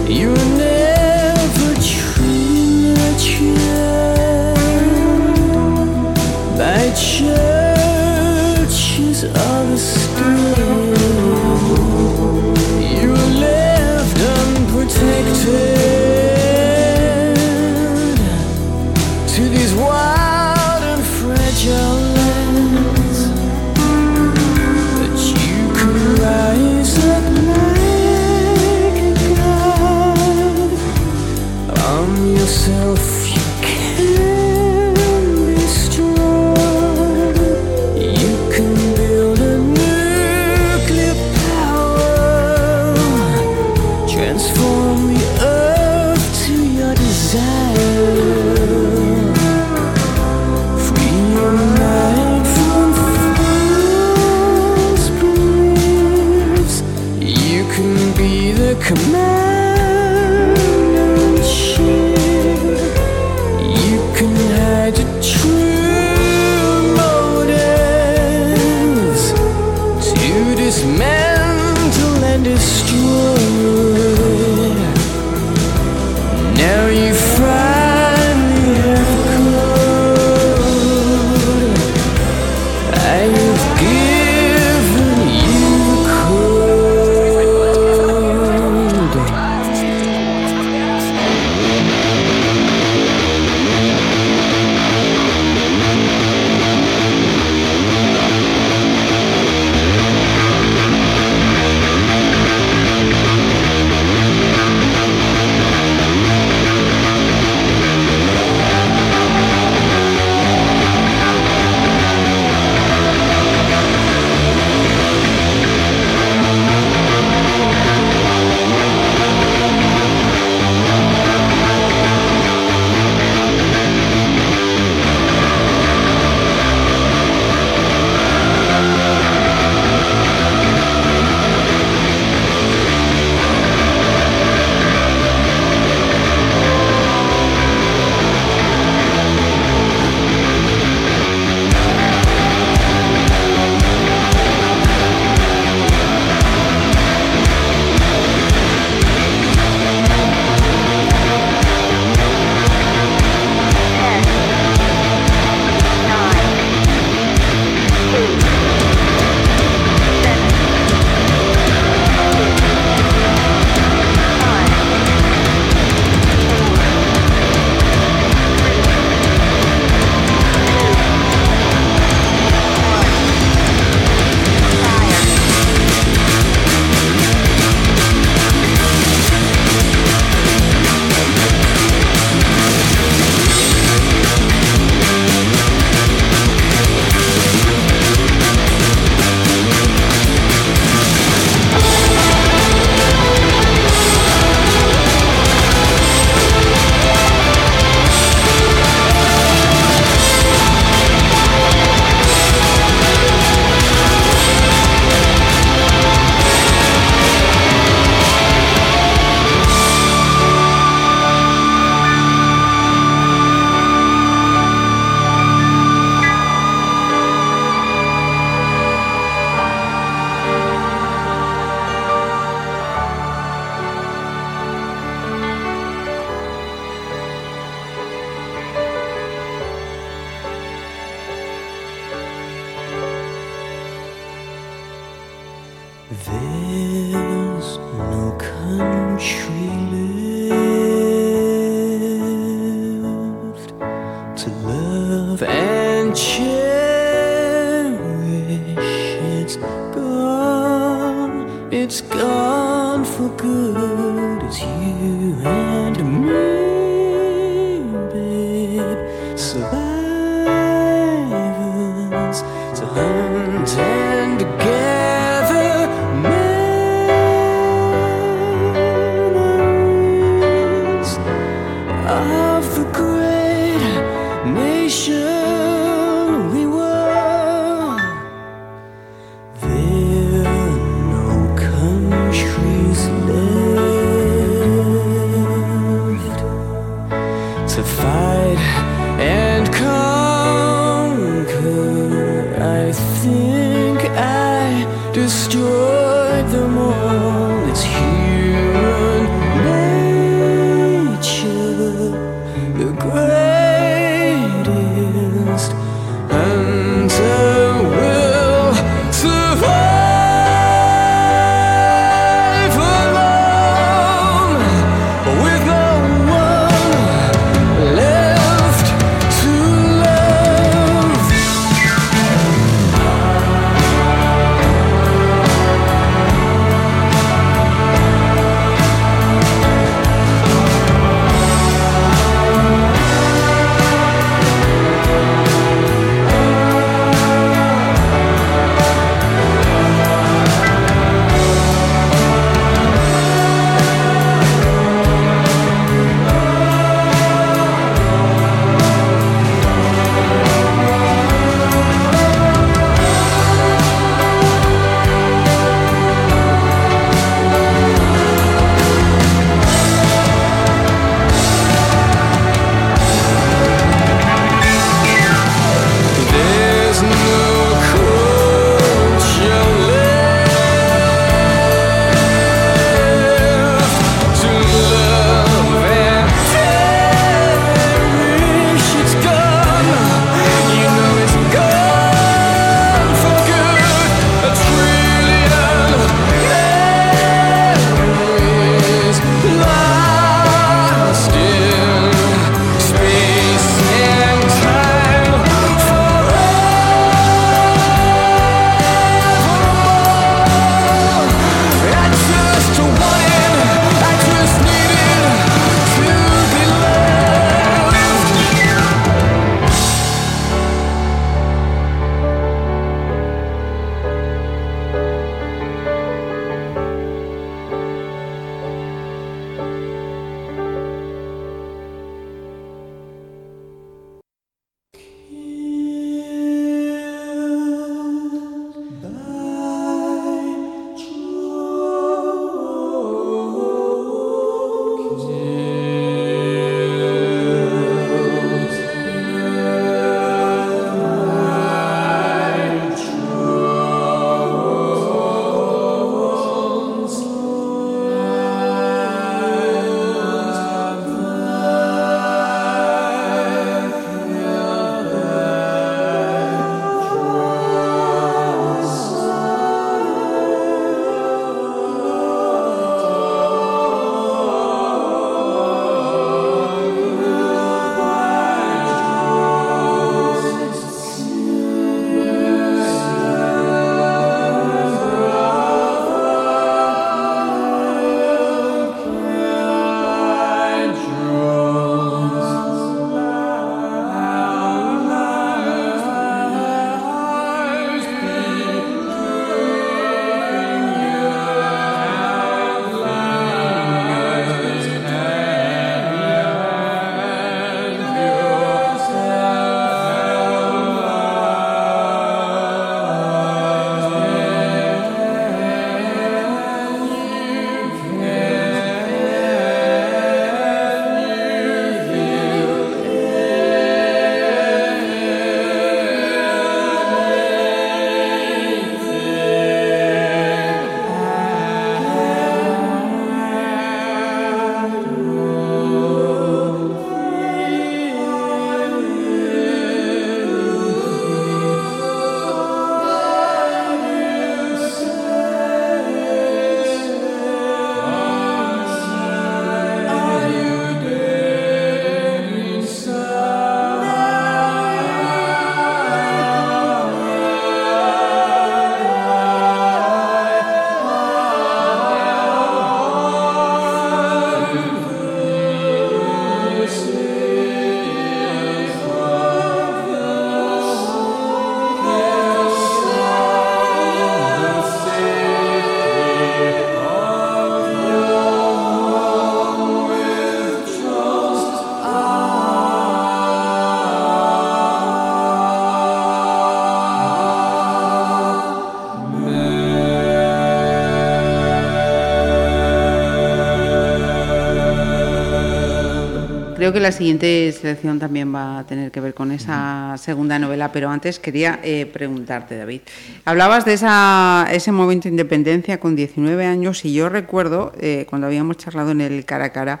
Creo que la siguiente selección también va a tener que ver con esa segunda novela, pero antes quería eh, preguntarte, David. Hablabas de esa, ese momento de independencia con 19 años y yo recuerdo, eh, cuando habíamos charlado en el cara a cara,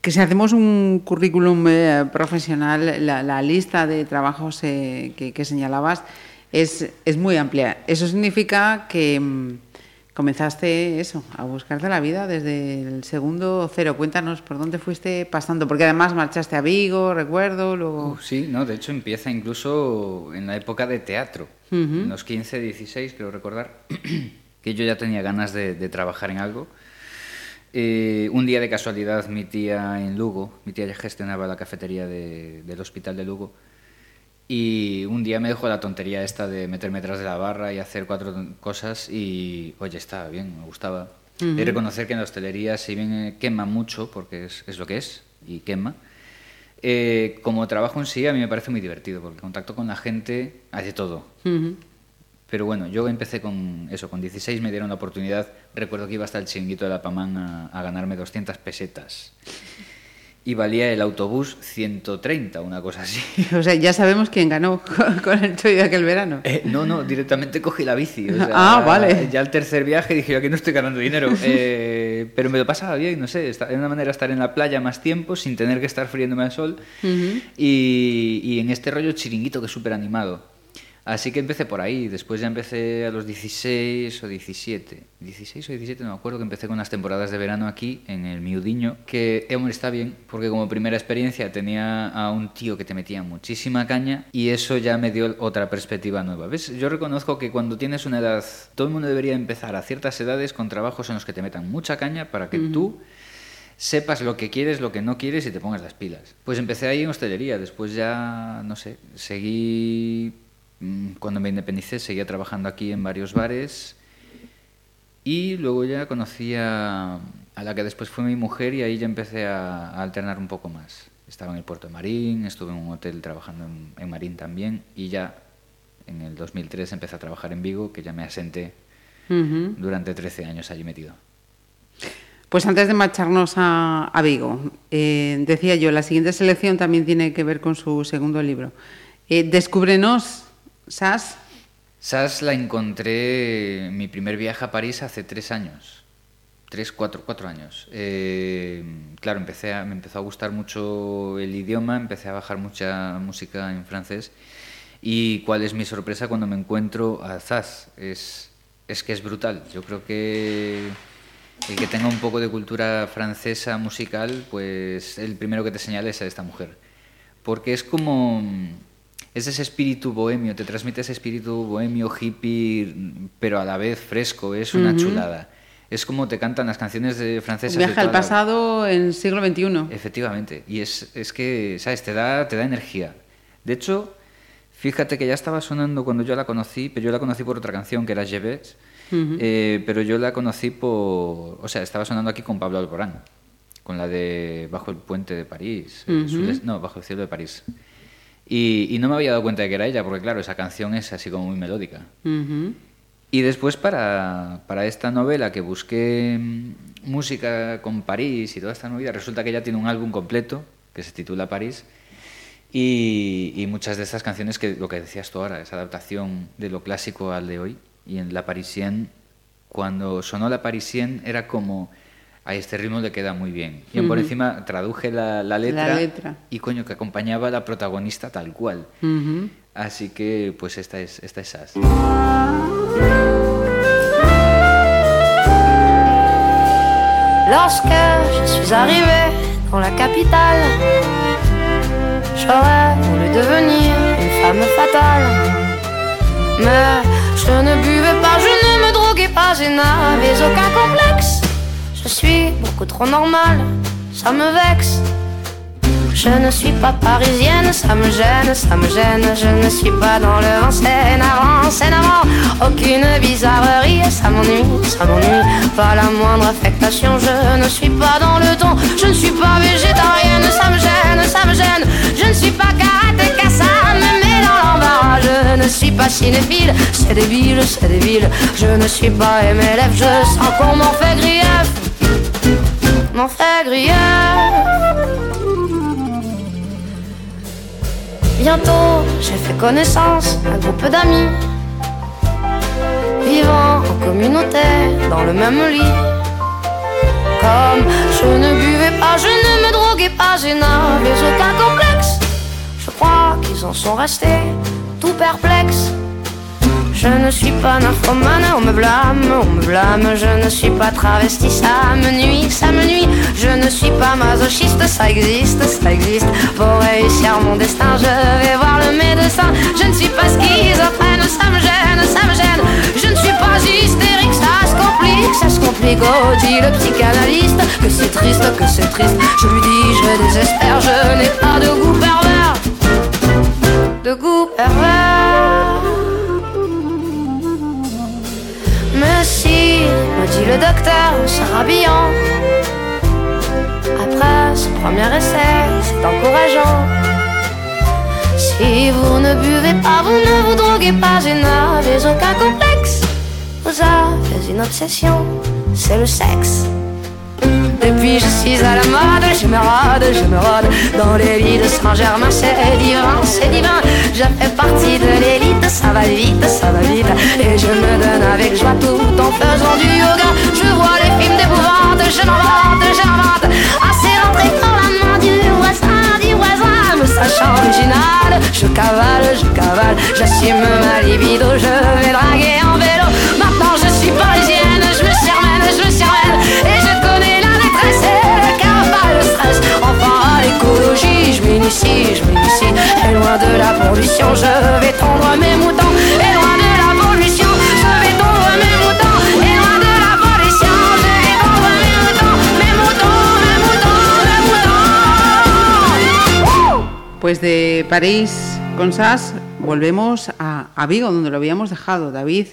que si hacemos un currículum eh, profesional, la, la lista de trabajos que, que señalabas es, es muy amplia. Eso significa que mm, comenzaste eso, a buscarte la vida desde el segundo cero. Cuéntanos por dónde fuiste pasando, porque además marchaste a Vigo, recuerdo, luego... Uf, sí, no, de hecho empieza incluso en la época de teatro, en los 15, 16, creo recordar, [CLEARS THROAT] que yo ya tenía ganas de, de trabajar en algo. Eh, un día de casualidad mi tía en Lugo, mi tía ya gestionaba la cafetería de- del hospital de Lugo, y un día me dejó la tontería esta de meterme detrás de la barra y hacer cuatro cosas y, oye, estaba bien, me gustaba. Y reconocer que en la hostelería, si bien eh, quema mucho, porque es, es lo que es, y quema, eh, como trabajo en sí a mí me parece muy divertido, porque contacto con la gente hace todo. Ujú. Pero bueno, yo empecé con eso, con 16 me dieron la oportunidad, recuerdo que iba hasta el chinguito de la Pamán a, a ganarme 200 pesetas. Y valía el autobús 130, una cosa así. [LAUGHS] O sea, ya sabemos quién ganó [LAUGHS] con el Choy de aquel verano. Eh, no, no, directamente cogí la bici. o sea, Ah, vale. Ya el tercer viaje dije, yo aquí no estoy ganando dinero. [LAUGHS] Eh, pero me lo pasaba bien, no sé, era una manera de estar en la playa más tiempo sin tener que estar friéndome al sol. y, y en este rollo chiringuito que es súper animado. Así que empecé por ahí, después ya empecé a los 16 o 17. 16 o 17, no me acuerdo, que empecé con las temporadas de verano aquí, en el Miudiño, que, hombre, está bien, porque como primera experiencia tenía a un tío que te metía muchísima caña y eso ya me dio otra perspectiva nueva. ¿Ves? Yo reconozco que cuando tienes una edad, todo el mundo debería empezar a ciertas edades con trabajos en los que te metan mucha caña para que tú sepas lo que quieres, lo que no quieres y te pongas las pilas. Pues empecé ahí en hostelería, después ya, no sé, seguí, cuando me independicé, seguía trabajando aquí en varios bares y luego ya conocí a, a la que después fue mi mujer y ahí ya empecé a, a alternar un poco más. Estaba en el puerto de Marín, estuve en un hotel trabajando en, en Marín también y ya en el 2003 empecé a trabajar en Vigo, que ya me asenté Ujú. durante 13 años allí metido. Pues antes de marcharnos a, a Vigo, eh, decía yo, la siguiente selección también tiene que ver con su segundo libro. Eh, Descúbrenos, Sas. SAS la encontré en mi primer viaje a París hace tres años. Tres, cuatro, cuatro años. Eh, claro, empecé a- me empezó a gustar mucho el idioma, empecé a bajar mucha música en francés. Y cuál es mi sorpresa cuando me encuentro a Zaz. Es, es que es brutal. Yo creo que el que tenga un poco de cultura francesa musical, pues el primero que te señala es a esta mujer. Porque es como... Es ese espíritu bohemio, te transmite ese espíritu bohemio, hippie, pero a la vez fresco, es una chulada. Es como te cantan las canciones de francesas. De viaje al la- pasado en siglo XXI. Efectivamente, y es, es que, ¿sabes? Te da, te da energía. De hecho, fíjate que ya estaba sonando cuando yo la conocí, pero yo la conocí por otra canción que era Je vais, eh, pero yo la conocí por... O sea, estaba sonando aquí con Pablo Alborán, con la de Bajo el puente de París, eh, no, Bajo el cielo de París. Y, y no me había dado cuenta de que era ella, porque claro, esa canción es así como muy melódica. Ujú. Y después para, para esta novela que busqué mm, música con París y toda esta movida, resulta que ella tiene un álbum completo que se titula París y, y muchas de estas canciones que lo que decías tú ahora, esa adaptación de lo clásico al de hoy y en La Parisienne, cuando sonó La Parisienne era como, a este ritmo le queda muy bien. Y por encima traduje la, la letra, letra. y coño, que acompañaba a la protagonista tal cual. Ujú. Así que pues esta es, esta es Sas. Lorsque je suis arrivée dans la capitale, j'aurais voulu devenir une femme fatale. Mais je ne buvais pas, je ne me droguais pas, je n'avais aucun complexe. Je suis beaucoup trop normale, ça me vexe. Je ne suis pas parisienne, ça me gêne, ça me gêne. Je ne suis pas dans le navrant, c'est navrant. Aucune bizarrerie, ça m'ennuie, ça m'ennuie. Pas la moindre affectation, je ne suis pas dans le ton. Je ne suis pas végétarienne, ça me gêne, ça me gêne. Je ne suis pas karatéka, ça me met dans l'embarras. Je ne suis pas cinéphile, c'est débile, c'est débile. Je ne suis pas MLF, je sens qu'on m'en fait grief m'en fait grillage. Bientôt, j'ai fait connaissance d'un groupe d'amis vivant en communauté dans le même lit. Comme je ne buvais pas, je ne me droguais pas, je n'avais aucun complexe. Je crois qu'ils en sont restés tout perplexes. Je ne suis pas nymphomane, on me blâme, on me blâme. Je ne suis pas travesti, ça me nuit, ça me nuit. Je ne suis pas masochiste, ça existe, ça existe. Pour réussir mon destin, je vais voir le médecin. Je ne suis pas schizophrène, ça me gêne, ça me gêne. Je ne suis pas hystérique, ça se complique, ça se complique. Oh, dit le psychanalyste que c'est triste, que c'est triste. Je lui dis, je désespère, je n'ai pas de goût pervers. De goût pervers. Dit le docteur, se rhabillant. Après ce premier essai, c'est encourageant. Si vous ne buvez pas, vous ne vous droguez pas et n'avez aucun complexe. Vous avez une obsession, c'est le sexe. Depuis je suis à la mode, je me rôde, je me rôde Dans les lits de Saint-Germain, c'est divin, c'est divin. Je fais partie de l'élite, ça va vite, ça va vite. Et je me donne avec joie tout en faisant du yoga. Je vois les films d'épouvante, je m'invente, j'invente Assez rentré dans la main du voisin, du voisin. Me sachant original, je cavale, je cavale. J'assume ma libido, je vais draguer m'initie, je m'initie Et loin de la pollution, je vais tondre mes moutons. Et loin de la pollution, je vais tondre mes moutons. Et loin de la pollution, je vais tondre mes moutons. Mes moutons, mes moutons, mes moutons. Pues de París con SAS volvemos a, a Vigo, donde lo habíamos dejado. David.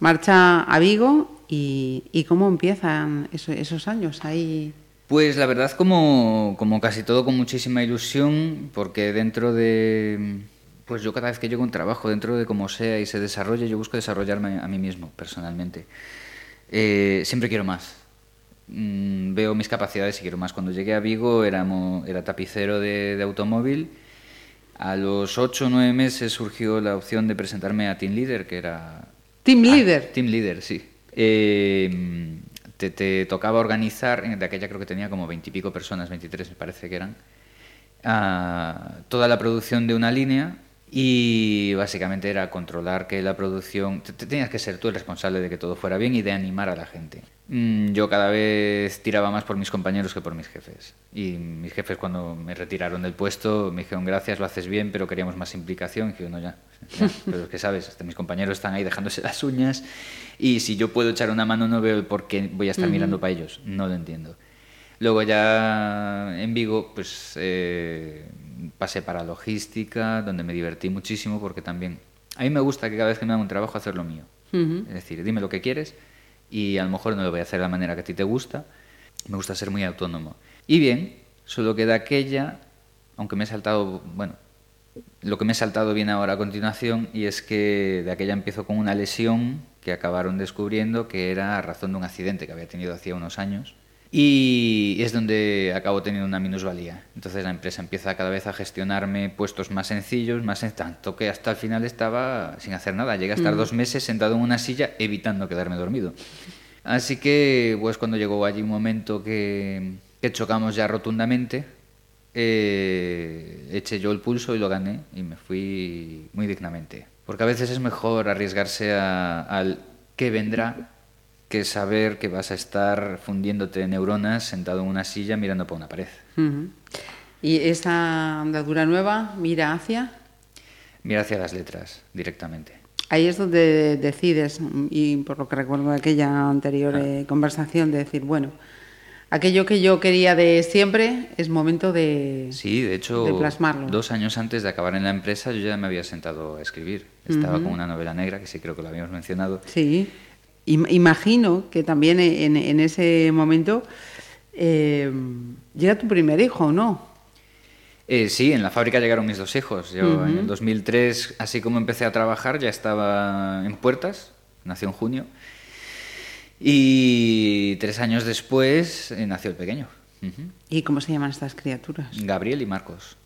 Marcha a Vigo y, y cómo empiezan eso- esos años ahí. Pues la verdad, como, como casi todo, con muchísima ilusión, porque dentro de. Pues yo cada vez que llego a un trabajo, dentro de como sea y se desarrolle, yo busco desarrollarme a mí mismo, personalmente. Eh, siempre quiero más. Mm, veo mis capacidades y quiero más. Cuando llegué a Vigo era tapicero de, de automóvil. A los 8 o 9 meses surgió la opción de presentarme a Team Leader, que era Team Ah, Leader. team Leader, sí. Eh, te, te tocaba organizar, de aquella creo que tenía como veintipico personas, 23 me parece que eran, ah, toda la producción de una línea y básicamente era controlar que la producción... te- te tenías que ser tú el responsable de que todo fuera bien y de animar a la gente. Mm, Yo cada vez tiraba más por mis compañeros que por mis jefes. Y mis jefes cuando me retiraron del puesto me dijeron gracias, lo haces bien, pero queríamos más implicación. Y yo, no, ya, ya, pero es que sabes, hasta mis compañeros están ahí dejándose las uñas y si yo puedo echar una mano no veo por qué voy a estar mirando para ellos. No lo entiendo. Luego ya en Vigo, pues eh, pasé para logística, donde me divertí muchísimo porque también a mí me gusta que cada vez que me dan un trabajo hacer lo mío. Es decir, dime lo que quieres y a lo mejor no lo voy a hacer de la manera que a ti te gusta. Me gusta ser muy autónomo. Y bien, solo que de aquella, aunque me he saltado, bueno, lo que me he saltado viene ahora a continuación y es que de aquella empiezo con una lesión que acabaron descubriendo que era a razón de un accidente que había tenido hacía unos años y es donde acabo teniendo una minusvalía. Entonces la empresa empieza cada vez a gestionarme puestos más sencillos, más sen- tanto que hasta el final estaba sin hacer nada. Llegué a estar dos meses sentado en una silla evitando quedarme dormido. Así que, pues cuando llegó allí un momento que, que chocamos ya rotundamente, eh, eché yo el pulso y lo gané y me fui muy dignamente. Porque a veces es mejor arriesgarse a- al que vendrá que saber que vas a estar fundiéndote neuronas sentado en una silla mirando por una pared. Y esa andadura nueva mira hacia. Mira hacia las letras directamente. Ahí es donde decides, y por lo que recuerdo de aquella anterior Ah. eh, conversación, de decir, bueno, aquello que yo quería de siempre es momento de, Sí, de hecho, de plasmarlo. dos años antes de acabar en la empresa yo ya me había sentado a escribir. Estaba con una novela negra, que sí creo que lo habíamos mencionado. Sí, imagino que también en, en ese momento eh, llega tu primer hijo, ¿no? Eh, sí, en la fábrica llegaron mis dos hijos. Yo en el 2003, así como empecé a trabajar, ya estaba en puertas, nació en junio. Y tres años después eh, nació el pequeño. ¿Y cómo se llaman estas criaturas? Gabriel y Marcos.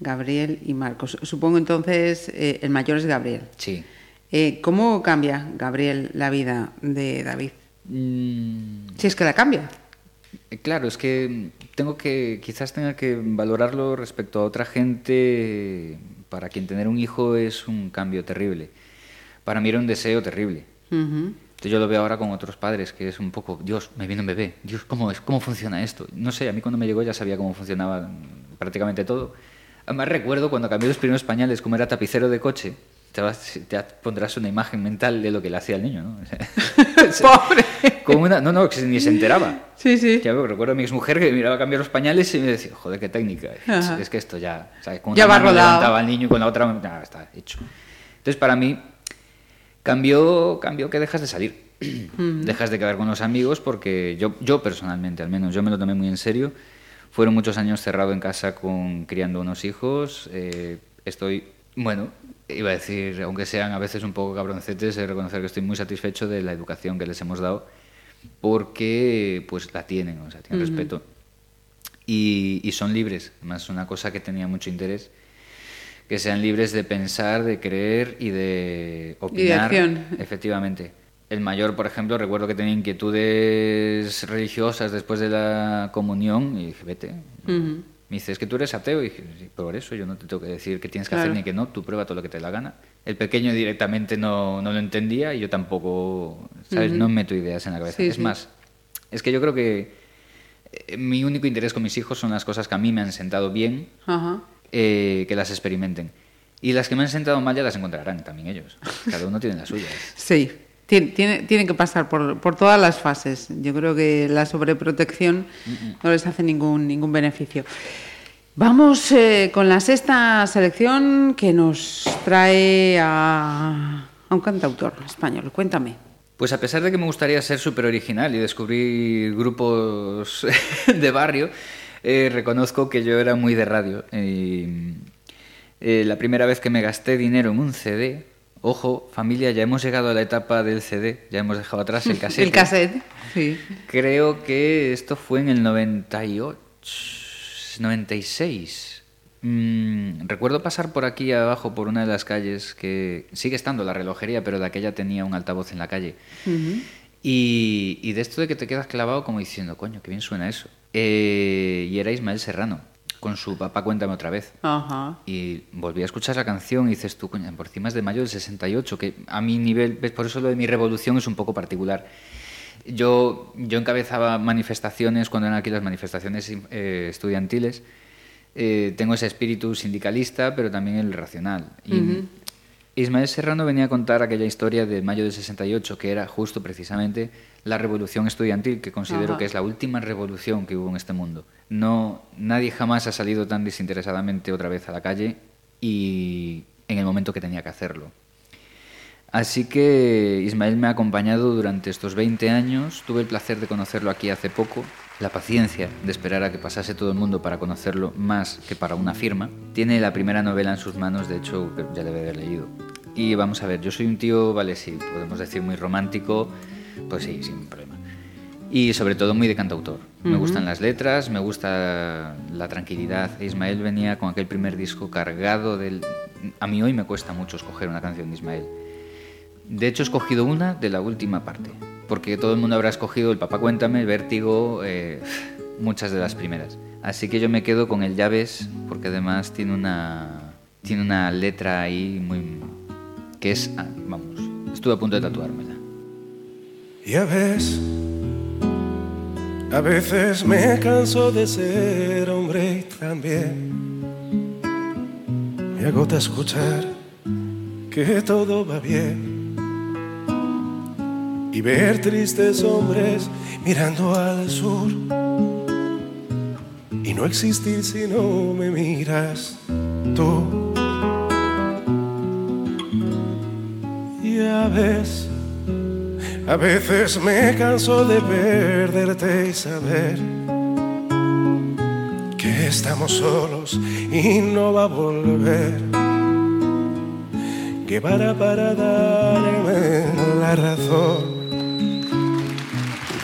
Gabriel y Marcos. Supongo entonces eh, el mayor es Gabriel. Sí. Eh, ¿Cómo cambia, Gabriel, la vida de David? Mm, Si es que la cambia. Eh, Claro, es que tengo que, quizás tenga que valorarlo respecto a otra gente para quien tener un hijo es un cambio terrible. Para mí era un deseo terrible. Ujú. Entonces yo lo veo ahora con otros padres, que es un poco, Dios, me viene un bebé, Dios, ¿cómo, es, ¿cómo funciona esto? No sé, a mí cuando me llegó ya sabía cómo funcionaba mm, prácticamente todo. Además recuerdo cuando cambié los primeros pañales, como era tapicero de coche, te, vas- te pondrás una imagen mental de lo que le hacía al niño, ¿no? [LAUGHS] O sea, [LAUGHS] Pobre. como una, no, no, que ni se enteraba. Sí, sí. Ya recuerdo a mi exmujer que miraba cambiar los pañales y me decía, joder, qué técnica. Ajá. Es que esto ya, ¿sabes? Con Ya una va mano rodado. levantaba al niño y con la otra, ya está hecho. Entonces, para mí, cambió, cambió que dejas de salir. Dejas de quedar con los amigos porque yo, yo personalmente, al menos, yo me lo tomé muy en serio. Fueron muchos años cerrado en casa con criando unos hijos. eh, estoy, bueno, iba a decir, aunque sean a veces un poco cabroncetes, de reconocer que estoy muy satisfecho de la educación que les hemos dado porque pues la tienen, o sea, tienen respeto. Y, y son libres, más una cosa que tenía mucho interés, que sean libres de pensar, de creer y de opinar. acción. Efectivamente. El mayor, por ejemplo, recuerdo que tenía inquietudes religiosas después de la comunión y dije, vete. Ujú. Me dice, es que tú eres ateo. Y dije, sí, por eso yo no te tengo que decir qué tienes que hacer ni que no, tú prueba todo lo que te dé la gana. El pequeño directamente no, no lo entendía y yo tampoco, ¿sabes? No meto ideas en la cabeza. Sí, es sí. más, es que yo creo que eh, mi único interés con mis hijos son las cosas que a mí me han sentado bien, Ajá. eh, que las experimenten. Y las que me han sentado mal ya las encontrarán también ellos. Cada uno tiene las suyas. [LAUGHS] Sí, tiene- tienen que pasar por, todas las fases. Yo creo que la sobreprotección no les hace ningún, ningún beneficio. Vamos eh, con la sexta selección que nos trae a, a un cantautor español. Cuéntame. Pues a pesar de que me gustaría ser súper original y descubrir grupos [LAUGHS] de barrio, eh, reconozco que yo era muy de radio. Eh, la primera vez que me gasté dinero en un CD, ojo, familia, ya hemos llegado a la etapa del CD, ya hemos dejado atrás el [LAUGHS] cassette. El cassette, sí. Creo que esto fue en el 98, 96. Mm, recuerdo pasar por aquí abajo, por una de las calles que sigue estando la relojería, pero de aquella tenía un altavoz en la calle. y, y de esto de que te quedas clavado como diciendo, coño, qué bien suena eso. Eh, y era Ismael Serrano, con su papá Cuéntame otra vez. Ajá. Y volví a escuchar la canción y dices tú, coño, por encima es de mayo del 68, que a mi nivel, ves, por eso lo de mi revolución es un poco particular. Yo, yo encabezaba manifestaciones cuando eran aquí las manifestaciones eh, estudiantiles. Eh, tengo ese espíritu sindicalista, pero también el racional. Y Ismael Serrano venía a contar aquella historia de mayo del 68, que era justo precisamente la revolución estudiantil, que considero Ajá. que es la última revolución que hubo en este mundo. No, nadie jamás ha salido tan desinteresadamente otra vez a la calle y en el momento que tenía que hacerlo. Así que Ismael me ha acompañado durante estos 20 años. Tuve el placer de conocerlo aquí hace poco. La paciencia de esperar a que pasase todo el mundo para conocerlo más que para una firma. Tiene la primera novela en sus manos, de hecho, ya debe haber leído. Y vamos a ver, yo soy un tío, vale, sí, podemos decir muy romántico, pues sí, sin problema. Y sobre todo muy de cantautor. Me gustan las letras, me gusta la tranquilidad. Ismael venía con aquel primer disco cargado del... A mí hoy me cuesta mucho escoger una canción de Ismael. De hecho, he escogido una de la última parte, porque todo el mundo habrá escogido el Papá Cuéntame, Vértigo, eh, muchas de las primeras. Así que yo me quedo con el Llaves, porque además tiene una, tiene una letra ahí muy... que es... ah, vamos, estuve a punto de tatuármela. Ya ves, a veces me canso de ser hombre y también me agota escuchar que todo va bien y ver tristes hombres mirando al sur y no existir si no me miras tú. Ya ves. A veces me canso de perderte y saber que estamos solos y no va a volver. Que para para darme la razón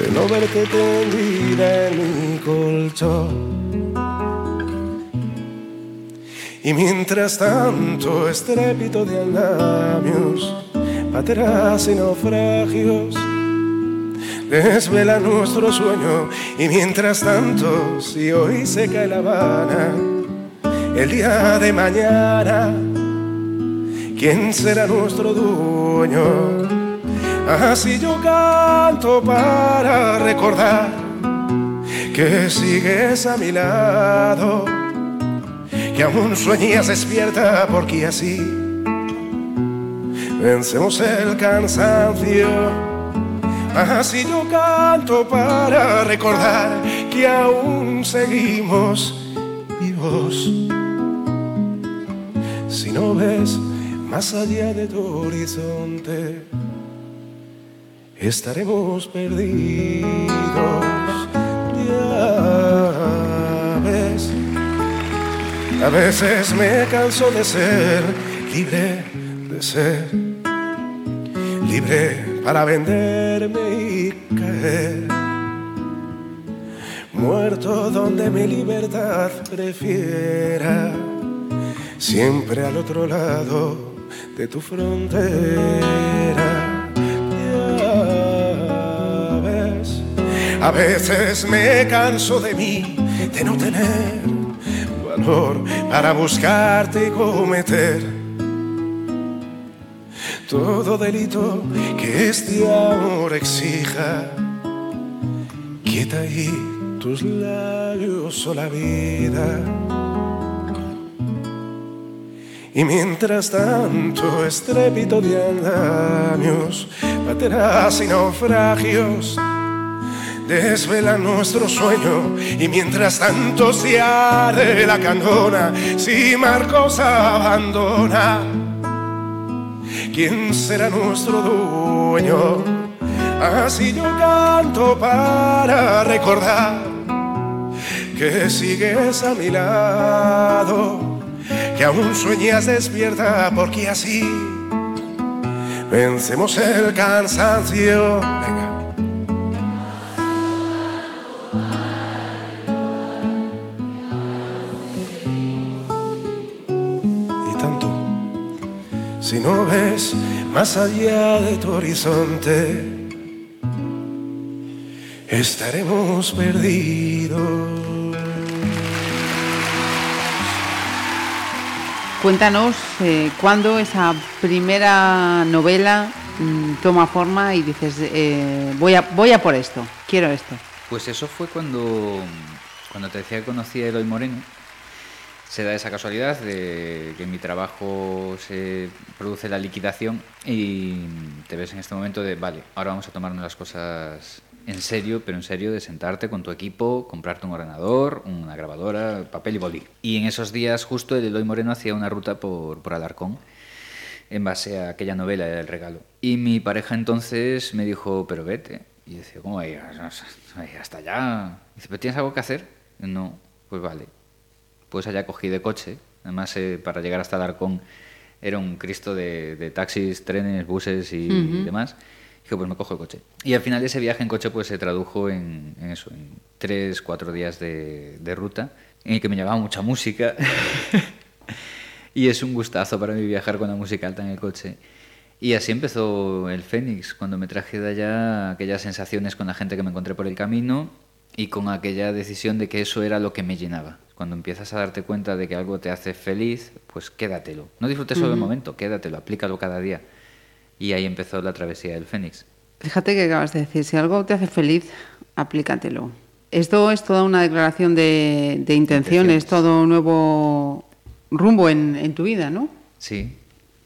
de no verte tendida en mi colchón. Y mientras tanto, estrépito de andamios, pateras y naufragios, desvela nuestro sueño. Y mientras tanto, si hoy se cae la Habana, el día de mañana, ¿quién será nuestro dueño? Así yo canto para recordar que sigues a mi lado, que aún sueñas despierta porque así vencemos el cansancio. Así yo canto para recordar que aún seguimos vivos. Si no ves más allá de tu horizonte, estaremos perdidos. Ya ves, a veces me canso de ser libre, de ser libre para venderme y caer. Muerto donde mi libertad prefiera, siempre al otro lado de tu frontera. A veces me canso de mí, de no tener valor para buscarte y cometer todo delito que este amor exija. Quieta ahí tus labios o la vida. Y mientras tanto, estrépito de andamios, pateras y naufragios desvela nuestro sueño. Y mientras tanto, se arde la candona, si Marcos abandona. ¿Quién será nuestro dueño? Así yo canto para recordar que sigues a mi lado, que aún sueñas despierta porque así vencemos el cansancio. Si no ves más allá de tu horizonte, estaremos perdidos. Cuéntanos eh, cuándo esa primera novela mm, toma forma y dices, eh, voy, a, voy a por esto, quiero esto. Pues eso fue cuando, cuando te decía que conocí a Eloy Moreno. Se da esa casualidad de que mi trabajo se produce la liquidación y te ves en este momento de, vale, ahora vamos a tomarnos las cosas en serio, pero en serio de sentarte con tu equipo, comprarte un ordenador, una grabadora, papel y boli. Y en esos días justo el Eloy Moreno hacía una ruta por, por Alarcón en base a aquella novela del regalo. Y mi pareja entonces me dijo, pero vete. Y decía, ¿cómo ir hasta allá? Y dice, ¿pero tienes algo que hacer? No, pues vale. Pues allá cogí de coche. Además, eh, para llegar hasta Alarcón era un cristo de, de taxis, trenes, buses y demás. Dije, pues me cojo el coche. Y al final ese viaje en coche pues se tradujo en, en eso, en tres, cuatro días de, de ruta, en el que me llevaba mucha música. [LAUGHS] y es un gustazo para mí viajar con la música alta en el coche. Y así empezó el Fénix, cuando me traje de allá aquellas sensaciones con la gente que me encontré por el camino y con aquella decisión de que eso era lo que me llenaba. Cuando empiezas a darte cuenta de que algo te hace feliz, pues quédatelo. No disfrutes solo el momento, quédatelo, aplícalo cada día. Y ahí empezó la travesía del Fénix. Fíjate que acabas de decir, si algo te hace feliz, aplícatelo. Esto es toda una declaración de, de intenciones, Intenciones. todo un nuevo rumbo en, en tu vida, ¿no? Sí.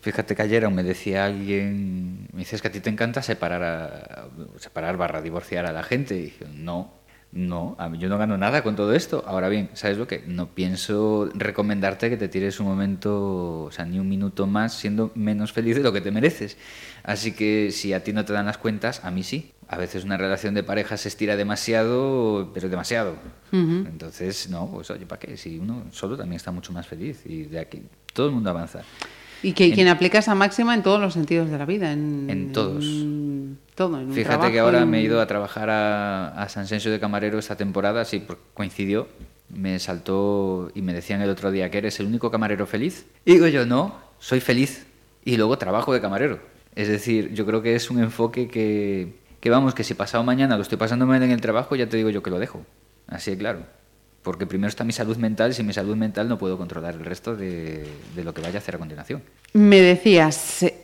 Fíjate que ayer aún me decía alguien, me dices que a ti te encanta separar, a- separar barra divorciar a la gente. Y dije, no, no, a mí yo no gano nada con todo esto. Ahora bien, ¿sabes lo que? No pienso recomendarte que te tires un momento, o sea, ni un minuto más siendo menos feliz de lo que te mereces. Así que si a ti no te dan las cuentas, a mí sí. A veces una relación de pareja se estira demasiado, pero demasiado. Entonces, no, pues oye, ¿para qué? Si uno solo también está mucho más feliz y de aquí todo el mundo avanza. Y que En- quien aplica esa máxima en todos los sentidos de la vida. En, En todos. en todo. En Fíjate que trabajo, ahora en- me he ido a trabajar a, a San Sensio de Camarero esta temporada, sí, coincidió. me saltó y me decían el otro día que eres el único camarero feliz. Y digo yo, no, soy feliz y luego trabajo de camarero. Es decir, yo creo que es un enfoque que, que vamos, que si pasado mañana lo estoy pasando mal en el trabajo, ya te digo yo que lo dejo. Así de claro. Porque primero está mi salud mental y sin mi salud mental no puedo controlar el resto de, de lo que vaya a hacer a continuación. Me decías, eh,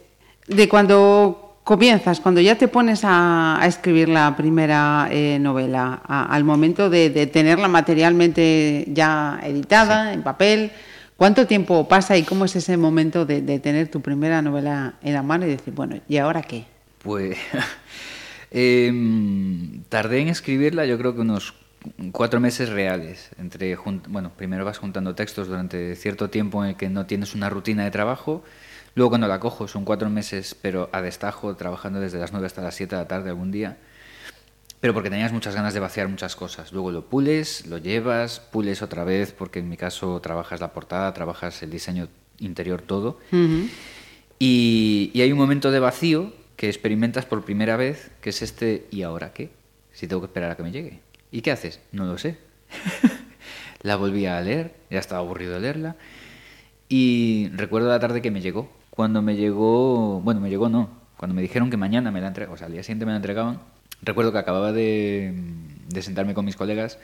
de cuando comienzas, cuando ya te pones a, a escribir la primera eh, novela, a- al momento de, de tenerla materialmente ya editada, en papel, ¿cuánto tiempo pasa y cómo es ese momento de, de tener tu primera novela en la mano y decir, bueno, ¿y ahora qué? Pues [LAUGHS] em, tardé en escribirla yo creo que unos cuatro meses reales. Entre bueno, primero vas juntando textos durante cierto tiempo en el que no tienes una rutina de trabajo. Luego cuando la cojo son cuatro meses, pero a destajo, trabajando desde las nueve hasta las siete de la tarde algún día. Pero porque tenías muchas ganas de vaciar muchas cosas. Luego lo pules, lo llevas, pules otra vez, porque en mi caso trabajas la portada, trabajas el diseño interior, todo. Y, y hay un momento de vacío que experimentas por primera vez, que es este ¿y ahora qué? Si tengo que esperar a que me llegue. ¿Y qué haces? No lo sé. [LAUGHS] la volví a leer, ya estaba aburrido de leerla. Y recuerdo la tarde que me llegó. Cuando me llegó, bueno, me llegó no, cuando me dijeron que mañana me la entregaban, o sea, al día siguiente me la entregaban, recuerdo que acababa de, de sentarme con mis colegas,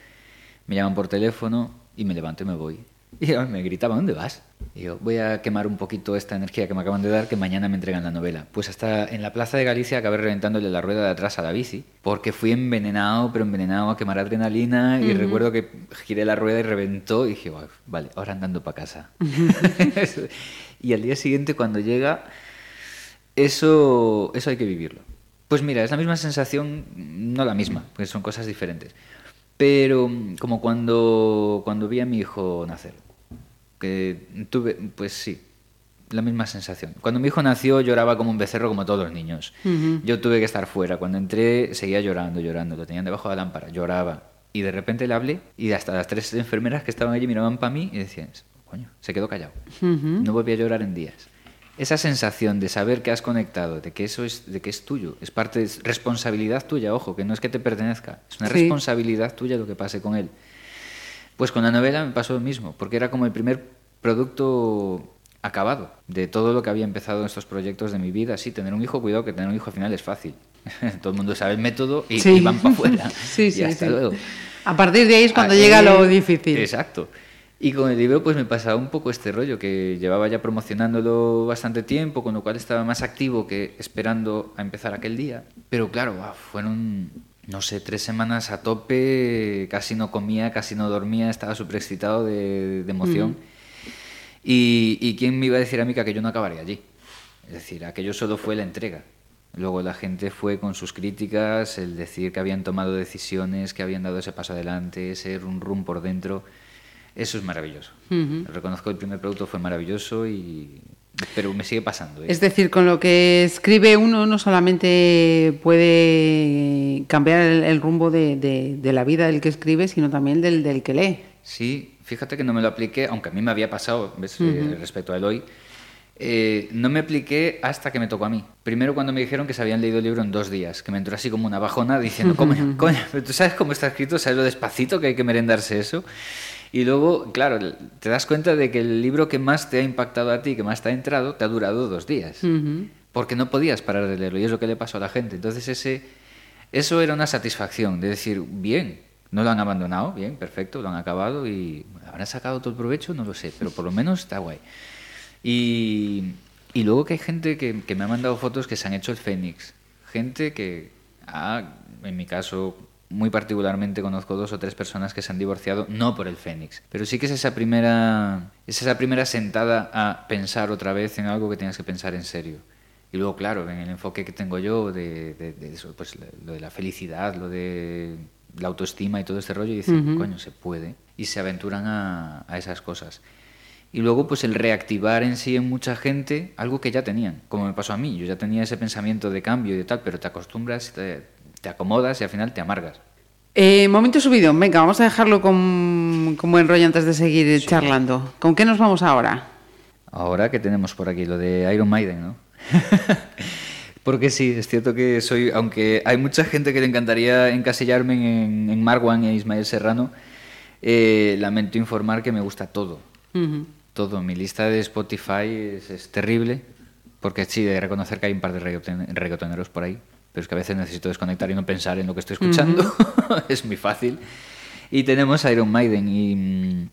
me llaman por teléfono y me levanto y me voy. Y me gritaban, ¿dónde vas? Y yo, voy a quemar un poquito esta energía que me acaban de dar, que mañana me entregan la novela. Pues hasta en la Plaza de Galicia acabé reventándole la rueda de atrás a la bici, porque fui envenenado, pero envenenado a quemar adrenalina, y recuerdo que giré la rueda y reventó, y dije, "Buah, vale, ahora andando para casa. [LAUGHS] y al día siguiente, cuando llega, eso, eso hay que vivirlo. Pues mira, es la misma sensación, no la misma, porque son cosas diferentes. Pero como cuando, cuando vi a mi hijo nacer, que tuve, pues sí, la misma sensación. Cuando mi hijo nació lloraba como un becerro como todos los niños. Yo tuve que estar fuera. Cuando entré seguía llorando, llorando. Lo tenían debajo de la lámpara, lloraba. Y de repente le hablé y hasta las tres enfermeras que estaban allí miraban para mí y decían, coño, se quedó callado. No volví a llorar en días. Esa sensación de saber que has conectado, de que eso es, de que es tuyo, es parte, es responsabilidad tuya, ojo, que no es que te pertenezca, es una Sí. responsabilidad tuya lo que pase con él. Pues con la novela me pasó lo mismo, porque era como el primer producto acabado de todo lo que había empezado en estos proyectos de mi vida. Sí, tener un hijo, cuidado, que tener un hijo al final es fácil. [LAUGHS] Todo el mundo sabe el método y, Sí. y van para afuera. [LAUGHS] Sí, y sí, hasta luego. A partir de ahí es cuando Ah, llega lo difícil. Exacto. Y con el libro pues me pasaba un poco este rollo, que llevaba ya promocionándolo bastante tiempo, con lo cual estaba más activo que esperando a empezar aquel día. Pero claro, ah, fueron, no sé, tres semanas a tope, casi no comía, casi no dormía, estaba súper excitado de, de emoción. Y, y quién me iba a decir a mí que aquello no acabaría allí? Es decir, aquello solo fue la entrega. Luego la gente fue con sus críticas, el decir que habían tomado decisiones, que habían dado ese paso adelante, ese rum rum por dentro. Eso es maravilloso. Reconozco que el primer producto fue maravilloso y pero me sigue pasando. ¿eh? Es decir, con lo que escribe uno no solamente puede cambiar el, el rumbo de, de- de la vida del que escribe, sino también del, del que lee. Sí, fíjate que no me lo apliqué, aunque a mí me había pasado ¿ves? Eh, respecto a Eloy. eh, no me apliqué hasta que me tocó a mí. Primero cuando me dijeron que se habían leído el libro en dos días, que me entró así como una bajona diciendo, coño, coño, tú sabes cómo está escrito, sabes lo despacito que hay que merendarse eso. Y luego, claro, te das cuenta de que el libro que más te ha impactado a ti, que más te ha entrado, te ha durado dos días. Porque no podías parar de leerlo y es lo que le pasó a la gente. Entonces ese, eso era una satisfacción de decir, bien, no lo han abandonado, bien, perfecto, lo han acabado y habrán sacado todo el provecho, no lo sé, pero por lo menos está guay. Y, y luego que hay gente que, que me ha mandado fotos que se han hecho el Fénix. Gente que, ha, en mi caso, muy particularmente conozco dos o tres personas que se han divorciado, no por el Fénix, pero sí que es esa primera, es esa primera sentada a pensar otra vez en algo que tienes que pensar en serio. Y luego, claro, en el enfoque que tengo yo de, de- de eso, pues lo de la felicidad, lo de la autoestima y todo este rollo, y dicen, coño, se puede. Y se aventuran a, a esas cosas. Y luego, pues el reactivar en sí en mucha gente algo que ya tenían, como me pasó a mí. Yo ya tenía ese pensamiento de cambio y de tal, pero te acostumbras, te, te acomodas y al final te amargas. Eh, momento subido, venga, vamos a dejarlo con, con buen rollo antes de seguir charlando. ¿Con qué nos vamos ahora? Ahora que tenemos por aquí lo de Iron Maiden, ¿no? [LAUGHS] Porque sí, es cierto que soy, aunque hay mucha gente que le encantaría encasillarme en, en Marwan e Ismael Serrano, Eh, lamento informar que me gusta todo. Todo. Mi lista de Spotify es, es terrible, porque sí, de reconocer que hay un par de reggaeton- reggaetoneros por ahí, pero es que a veces necesito desconectar y no pensar en lo que estoy escuchando. [LAUGHS] es muy fácil. Y tenemos Iron Maiden y mm,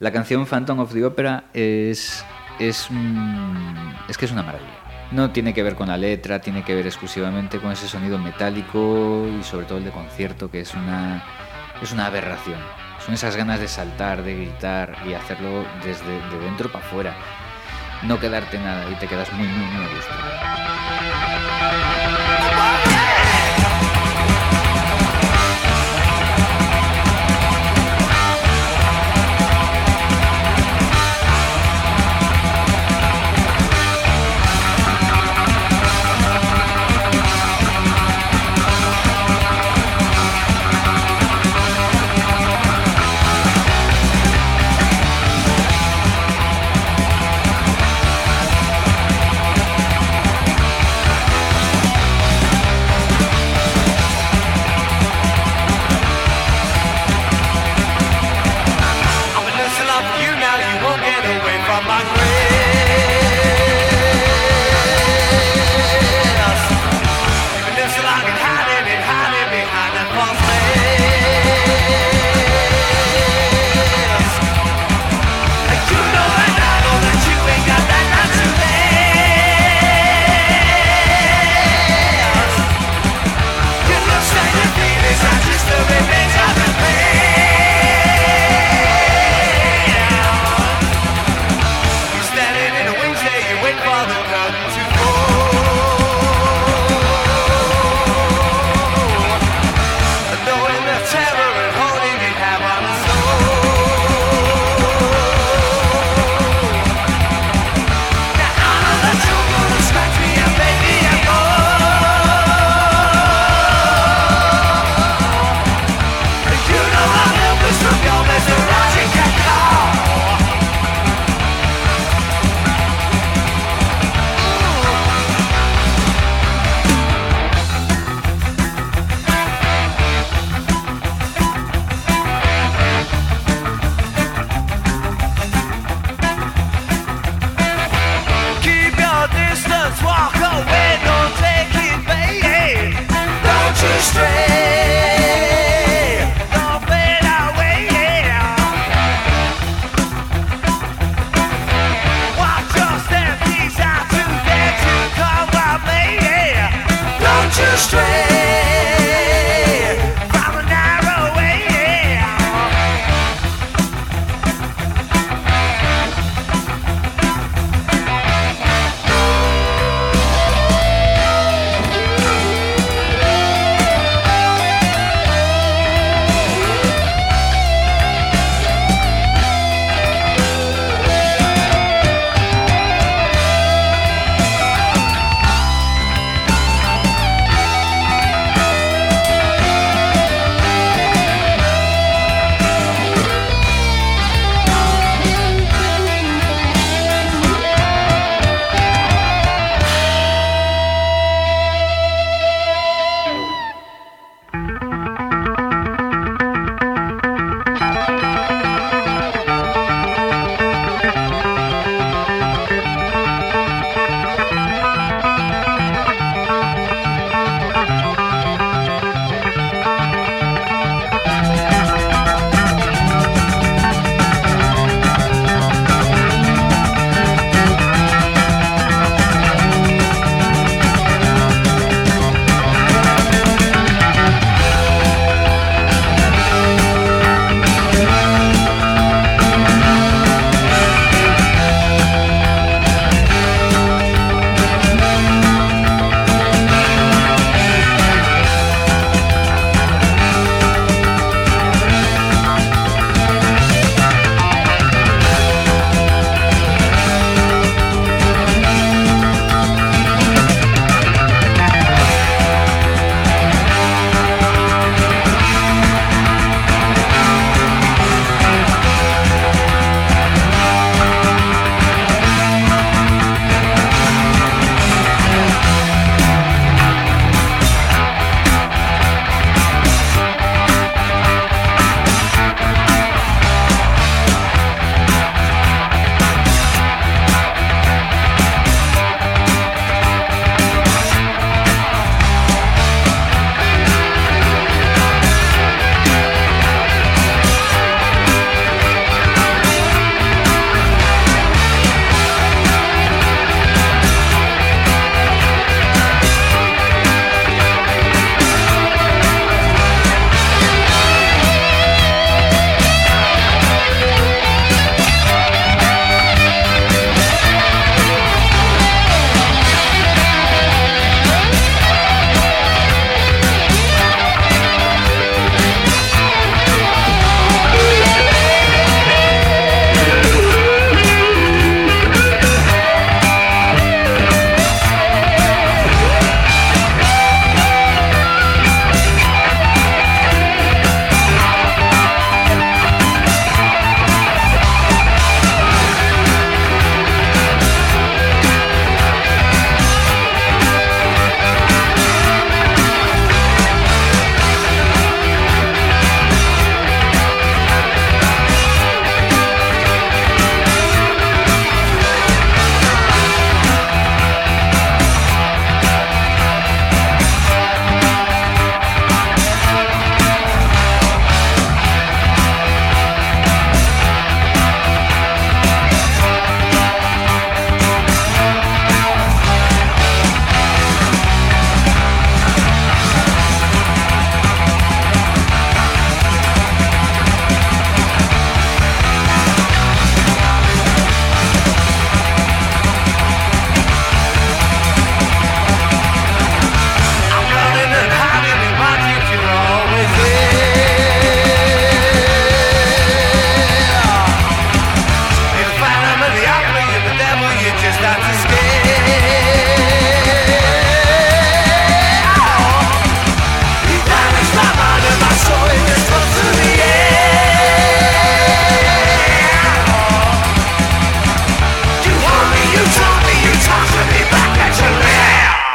la canción Phantom of the Opera es, es, un- es que es una maravilla. No tiene que ver con la letra, tiene que ver exclusivamente con ese sonido metálico y sobre todo el de concierto, que es una, es una aberración. Son esas ganas de saltar, de gritar y hacerlo desde de dentro para afuera. No quedarte nada y te quedas muy, muy, muy a.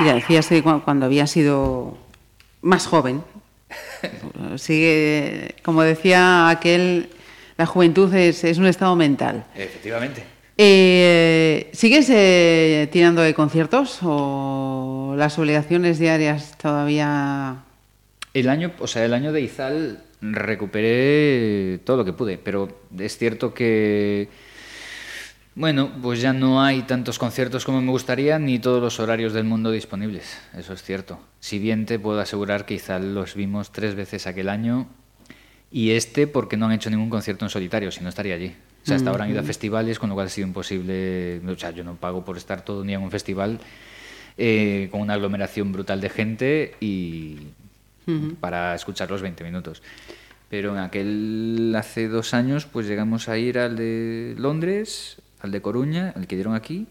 Ya decías que cu- cuando había sido más joven. [LAUGHS] Sigue, como decía aquel, la juventud es, es un estado mental. Efectivamente. Eh, ¿Sigues eh, tirando de conciertos o las obligaciones diarias todavía? El año, o sea, el año de Izal recuperé todo lo que pude, pero es cierto que bueno, pues ya no hay tantos conciertos como me gustaría ni todos los horarios del mundo disponibles, eso es cierto. Si bien te puedo asegurar que Izal los vimos tres veces aquel año y este porque no han hecho ningún concierto en solitario, si no estaría allí. O sea, hasta ahora han ido a festivales, con lo cual ha sido imposible. O sea, yo no pago por estar todo un día en un festival eh, con una aglomeración brutal de gente y para escuchar los 20 minutos. Pero en aquel, hace dos años, pues llegamos a ir al de Londres, al de Coruña, al que dieron aquí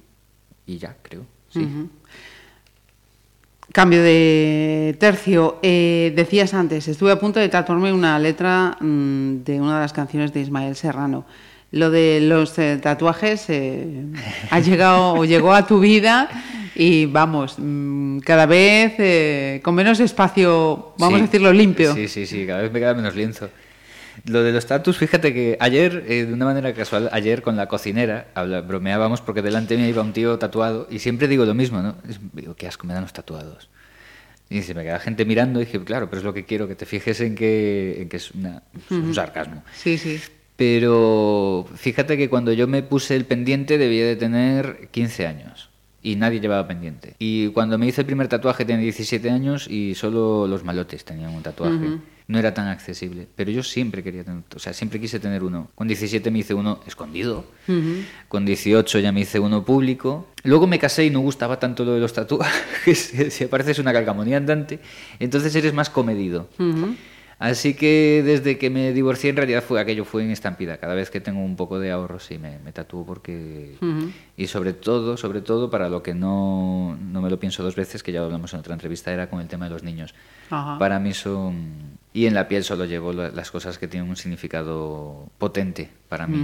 y ya, creo. Sí. Cambio de tercio. Eh, decías antes, estuve a punto de tatuarme una letra mm, de una de las canciones de Ismael Serrano. Lo de los eh, tatuajes eh, [LAUGHS] ha llegado o llegó a tu vida y vamos, mm, cada vez eh, con menos espacio, vamos Sí. a decirlo, limpio. Sí, sí, sí, cada vez me queda menos lienzo. Lo de los tatus, fíjate que ayer, eh, de una manera casual, ayer con la cocinera habla- bromeábamos porque delante me iba un tío tatuado y siempre digo lo mismo, ¿no? Es- digo, qué asco me dan los tatuados. Y se me queda gente mirando y dije, claro, pero es lo que quiero, que te fijes en que, en que es, una- es un sarcasmo. Sí, sí. Pero fíjate que cuando yo me puse el pendiente debía de tener 15 años y nadie llevaba pendiente. Y cuando me hice el primer tatuaje tenía 17 años y solo los malotes tenían un tatuaje. No era tan accesible, pero yo siempre quería tener, o sea, siempre quise tener uno. Con 17 me hice uno escondido. Con 18 ya me hice uno público. Luego me casé y no gustaba tanto lo de los tatuajes, [LAUGHS] se pareces una calcamonía andante, entonces eres más comedido. Así que desde que me divorcié en realidad fue aquello fue en estampida. Cada vez que tengo un poco de ahorro sí me, me tatúo porque y sobre todo sobre todo para lo que no, no me lo pienso dos veces que ya lo hablamos en otra entrevista era con el tema de los niños. Para mí son y en la piel solo llevo la- las cosas que tienen un significado potente para mí.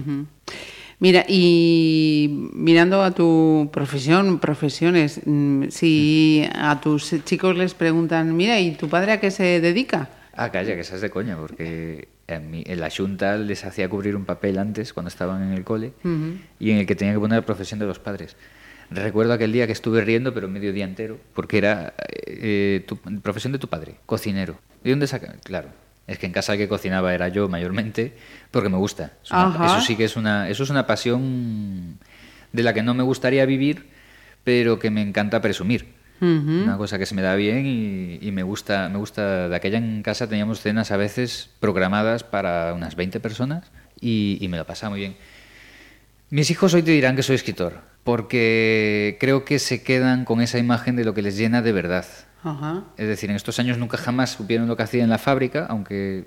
Mira, y mirando a tu profesión, profesiones, mm, si a tus chicos les preguntan, mira, ¿y tu padre a qué se dedica? Ah, calla, que esa es de coña, porque en, mi- en la Junta les hacía cubrir un papel antes, cuando estaban en el cole, y en el que tenía que poner la profesión de los padres. Recuerdo aquel día que estuve riendo, pero medio día entero, porque era eh, tu, profesión de tu padre, cocinero. ¿De dónde saca? Claro, es que en casa el que cocinaba era yo mayormente, porque me gusta. Es una- Ajá. eso sí que es una, eso es una pasión de la que no me gustaría vivir, pero que me encanta presumir. Una cosa que se me da bien y, y me gusta, me gusta. De aquella en casa teníamos cenas a veces programadas para unas 20 personas y, y me lo pasaba muy bien. Mis hijos hoy te dirán que soy escritor, porque creo que se quedan con esa imagen de lo que les llena de verdad. Ajá. Es decir, en estos años nunca jamás supieron lo que hacía en la fábrica, aunque,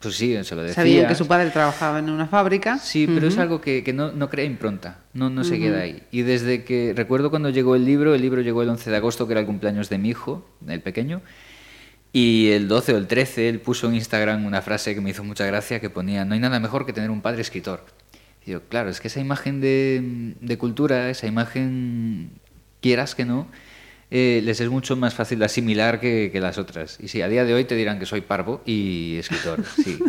pues sí, se lo decía. Sabían que su padre trabajaba en una fábrica. Sí, pero es algo que, que no, no crea impronta, no, no se queda ahí. Y desde que recuerdo cuando llegó el libro, el libro llegó el 11 de agosto, que era el cumpleaños de mi hijo, el pequeño, y el 12 o el 13 él puso en Instagram una frase que me hizo mucha gracia que ponía, no hay nada mejor que tener un padre escritor. Y yo, claro, es que esa imagen de, de cultura, esa imagen, quieras que no, eh, les es mucho más fácil de asimilar que, que las otras. Y sí, a día de hoy te dirán que soy parvo y escritor, sí. [LAUGHS]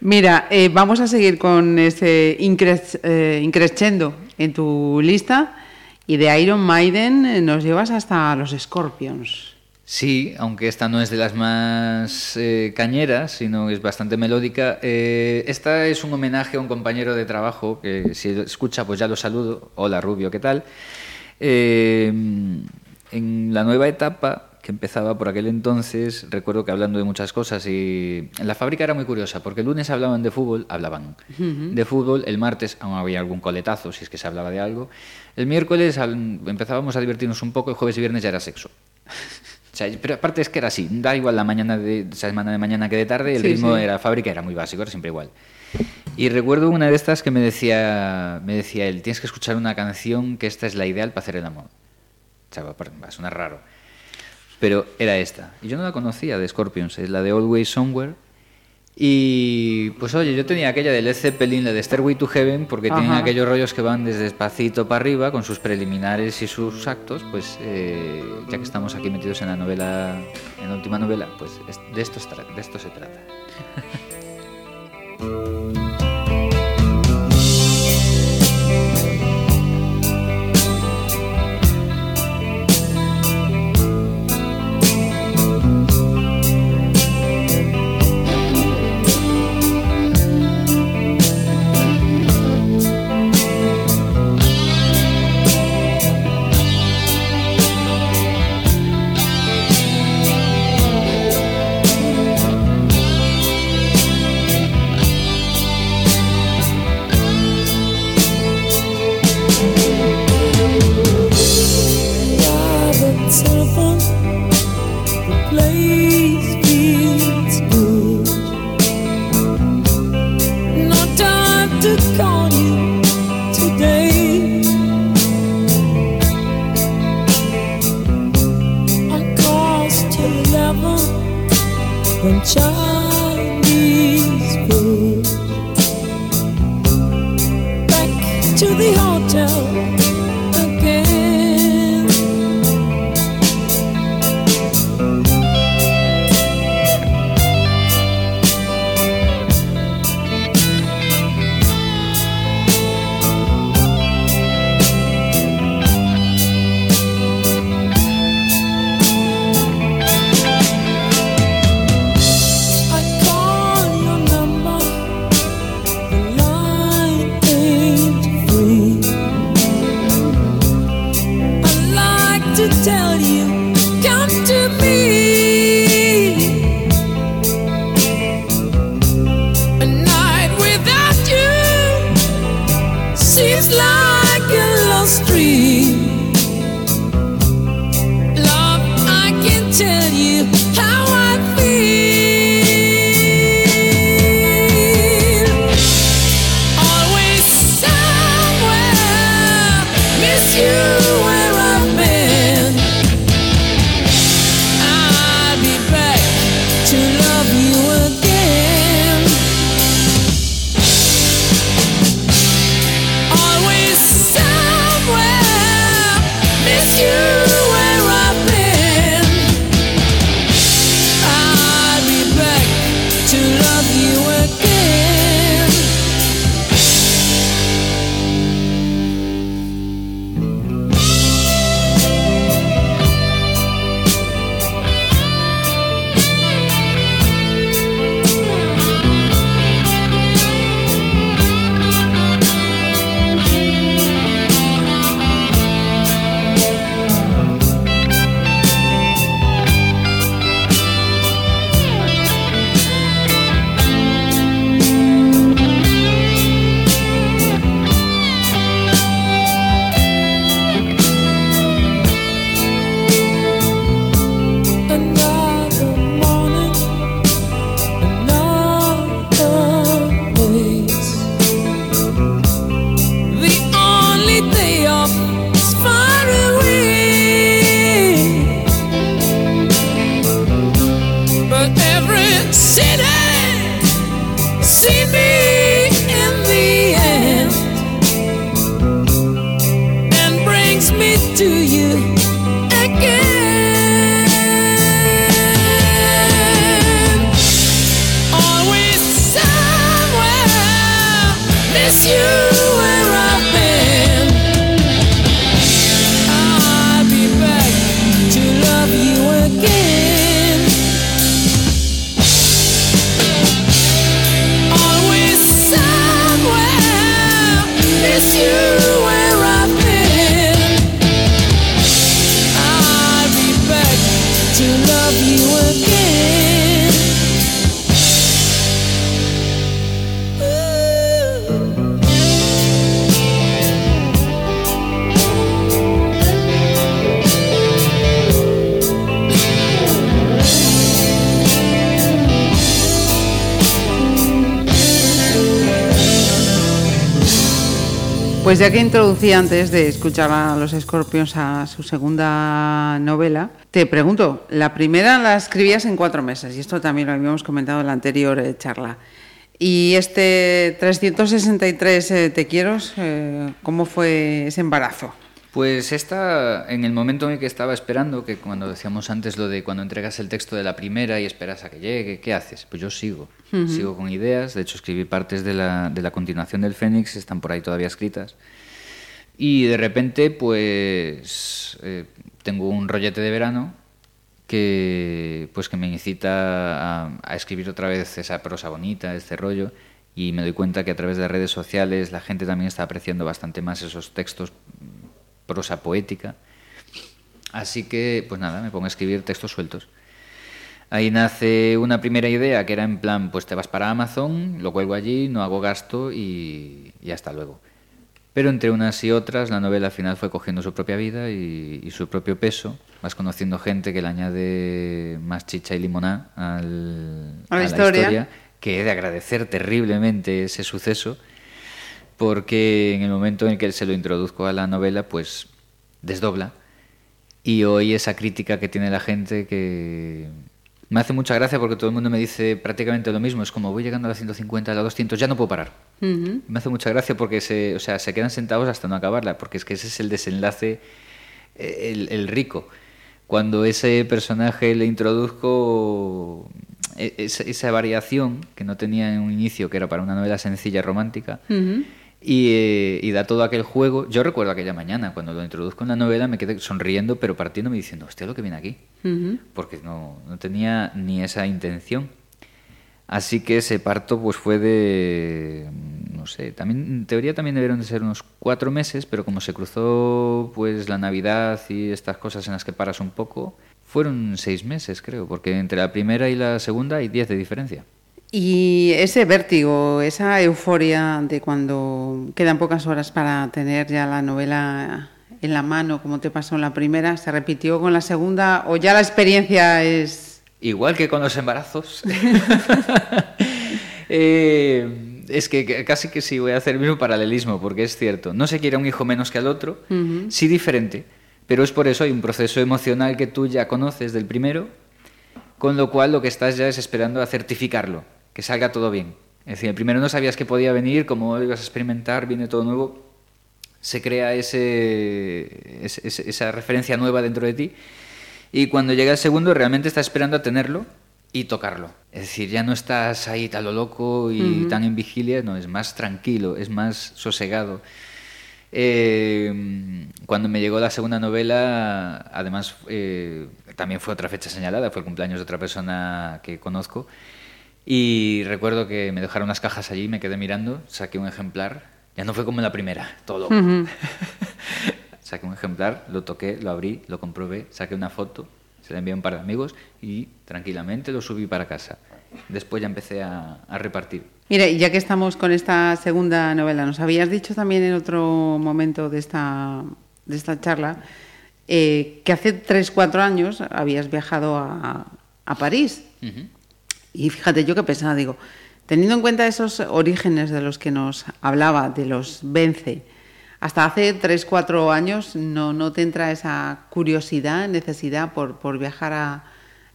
Mira, eh, vamos a seguir con ese incres- eh, increscendo en tu lista y de Iron Maiden eh, nos llevas hasta los Scorpions. Sí, aunque esta no es de las más eh, cañeras, sino es bastante melódica. Eh, esta es un homenaje a un compañero de trabajo que si escucha pues ya lo saludo. Hola Rubio, ¿qué tal? Eh, en la nueva etapa que empezaba por aquel entonces, recuerdo que hablando de muchas cosas y en la fábrica era muy curiosa porque el lunes hablaban de fútbol, hablaban de fútbol, el martes aún había algún coletazo si es que se hablaba de algo, el miércoles al- empezábamos a divertirnos un poco, el jueves y viernes ya era sexo. [LAUGHS] O sea, pero aparte es que era así, da igual la mañana de semana de mañana que de tarde, el Sí, ritmo sí. era fábrica, era muy básico, era siempre igual. Y recuerdo una de estas que me decía, me decía él, tienes que escuchar una canción que esta es la ideal para hacer el amor. O sea, va a sonar raro. Pero era esta. Y yo no la conocía de Scorpions, es la de Always Somewhere. Y pues oye, yo tenía aquella de Led Zeppelin, la de Stairway to Heaven, porque tienen Ajá. aquellos rollos que van desde despacito para arriba, con sus preliminares y sus actos, pues eh, ya que estamos aquí metidos en la novela, en la última novela, pues esto, de esto se trata. [LAUGHS] que introducí antes de escuchar a los Scorpions a su segunda novela, te pregunto, la primera la escribías en cuatro meses, y esto también lo habíamos comentado en la anterior eh, charla. Y este 363 eh, Te quiero, eh, ¿cómo fue ese embarazo? Pues esta, en el momento en el que estaba esperando, que cuando decíamos antes lo de cuando entregas el texto de la primera y esperas a que llegue, ¿qué haces? Pues yo sigo, sigo con ideas, de hecho escribí partes de la, de la continuación del Fénix, están por ahí todavía escritas. Y de repente, pues eh, tengo un rollete de verano que, pues, que me incita a, escribir otra vez esa prosa bonita, este rollo, y me doy cuenta que a través de redes sociales la gente también está apreciando bastante más esos textos prosa poética. Así que, pues nada, me pongo a escribir textos sueltos. Ahí nace una primera idea que era en plan, pues te vas para Amazon, lo cuelgo allí, no hago gasto y, y hasta luego. Pero entre unas y otras, la novela al final fue cogiendo su propia vida y, y su propio peso. Vas conociendo gente que le añade más chicha y limoná al- A la historia. que he de agradecer terriblemente ese suceso porque en el momento en el que se lo introduzco a la novela, pues desdobla. Y hoy esa crítica que tiene la gente que me hace mucha gracia porque todo el mundo me dice prácticamente lo mismo. Es como voy llegando a la 150, a la 200, ya no puedo parar. Me hace mucha gracia porque se, o sea, se quedan sentados hasta no acabarla, porque es que ese es el desenlace, eh, el, el rico. Cuando ese personaje le introduzco e- esa, esa variación que no tenía en un inicio, que era para una novela sencilla romántica, y, eh, y da todo aquel juego. Yo recuerdo aquella mañana, cuando lo introduzco en la novela, me quedé sonriendo, pero partiéndome diciendo, hostia, lo que viene aquí. Porque no, no tenía ni esa intención. Así que ese parto pues fue de, no sé, también en teoría también debieron de ser unos cuatro meses, pero como se cruzó pues la Navidad y estas cosas en las que paras un poco, fueron seis meses creo, porque entre la primera y la segunda hay diez de diferencia. Y ese vértigo, esa euforia de cuando quedan pocas horas para tener ya la novela en la mano, como te pasó en la primera, ¿se repitió con la segunda o ya la experiencia es... Igual que con los embarazos. [LAUGHS] [LAUGHS] Eh, es que casi que sí voy a hacer el mismo paralelismo, porque es cierto. No se quiere a un hijo menos que al otro, sí diferente, pero es por eso hay un proceso emocional que tú ya conoces del primero, con lo cual lo que estás ya es esperando a certificarlo, que salga todo bien. Es decir, el primero no sabías que podía venir, como ibas a experimentar, viene todo nuevo, se crea ese, ese- ese- esa referencia nueva dentro de ti. Y cuando llega el segundo, realmente estás esperando a tenerlo y tocarlo. Es decir, ya no estás ahí tan lo loco y tan en vigilia, no, es más tranquilo, es más sosegado. Eh, cuando me llegó la segunda novela, además eh, también fue otra fecha señalada, fue el cumpleaños de otra persona que conozco. Y recuerdo que me dejaron unas cajas allí, me quedé mirando, saqué un ejemplar. Ya no fue como en la primera, todo. [LAUGHS] saqué un ejemplar, lo toqué, lo abrí, lo comprobé, saqué una foto, se la envié a un par de amigos y tranquilamente lo subí para casa. Después ya empecé a, a repartir. Mira, ya que estamos con esta segunda novela, nos habías dicho también en otro momento de esta, de esta charla eh, que hace 3-4 años habías viajado a, a París. Ujú. Y fíjate, yo que pensaba, digo, teniendo en cuenta esos orígenes de los que nos hablaba, de los Vence, hasta hace 3, 4 años no, no te entra esa curiosidad, necesidad por, por viajar a,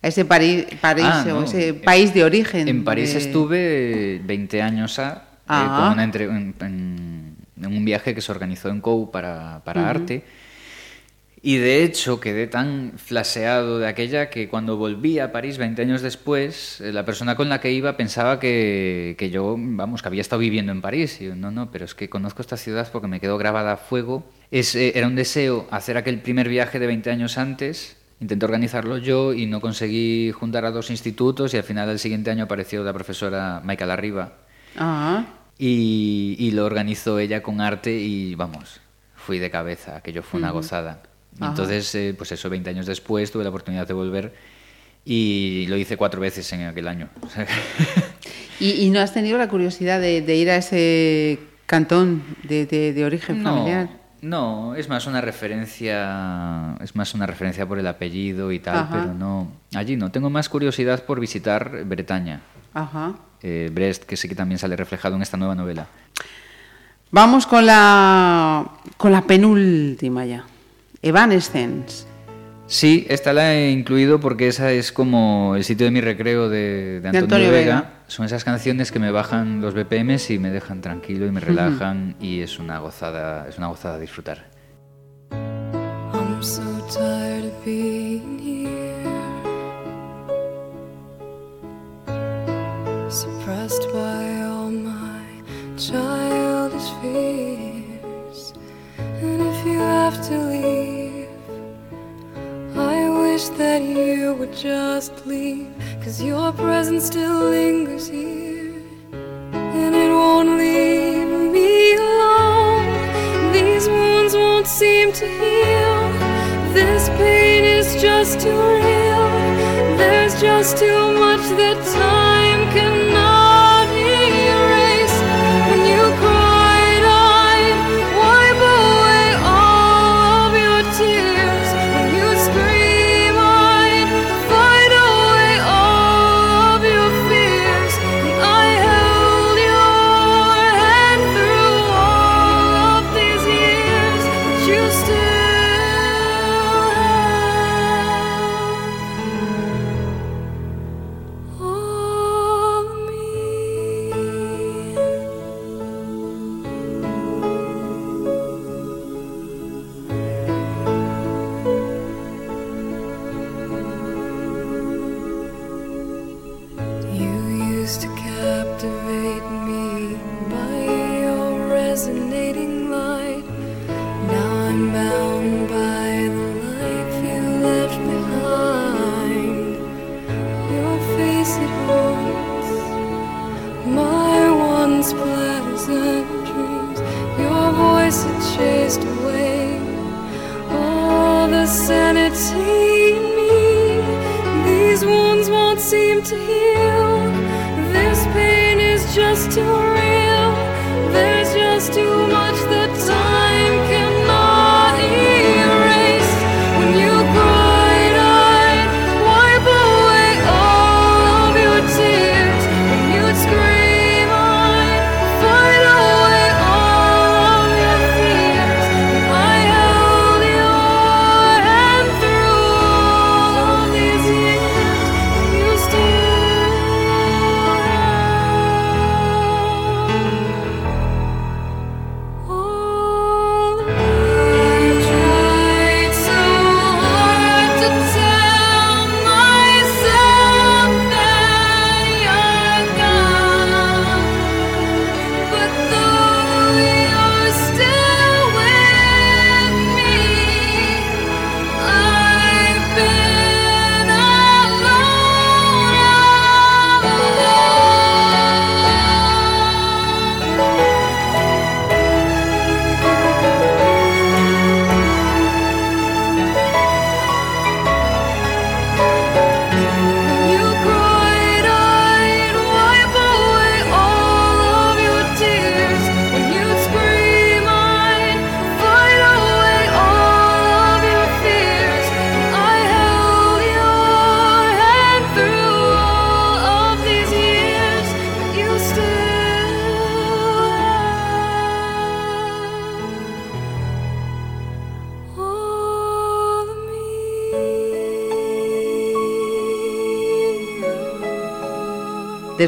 a ese París, París Ah, o no. ese país de origen. En París de- estuve 20 años a, eh, Ah. con una entre- en, en- en un viaje que se organizó en COU para, para arte. Y de hecho quedé tan flaseado de aquella que cuando volví a París 20 años después, eh, la persona con la que iba pensaba que, que yo, vamos, que había estado viviendo en París. Y yo, no, no, pero es que conozco esta ciudad porque me quedó grabada a fuego. Es, eh, era un deseo hacer aquel primer viaje de 20 años antes. Intenté organizarlo yo y no conseguí juntar a dos institutos y al final del siguiente año apareció la profesora Michael Arriba Ah, y, y lo organizó ella con arte y vamos, fui de cabeza, aquello fue una gozada. Ajá. Entonces, eh, pues eso, 20 años después tuve la oportunidad de volver y lo hice cuatro veces en aquel año. [LAUGHS] ¿Y, y no has tenido la curiosidad de, de ir a ese cantón de, de- de origen familiar? no, es más una referencia, es más una referencia por el apellido y tal, Ajá. pero no, allí no. Tengo más curiosidad por visitar Bretaña, Ajá. eh, Brest, que sí que también sale reflejado en esta nueva novela. Vamos con la, con la penúltima ya. Evanescence. Sí, esta la he incluido porque esa es como el sitio de mi recreo de, de Antonio, Antonio Vega. Vega. Son esas canciones que me bajan los BPMs y me dejan tranquilo y me relajan y es una gozada, es una gozada disfrutar. I'm so tired of being here, suppressed by all my childish fears. Have to leave, I wish that you would just leave, cause your presence still lingers here, and it won't leave me alone. These wounds won't seem to heal. This pain is just too real. There's just too much that time cannot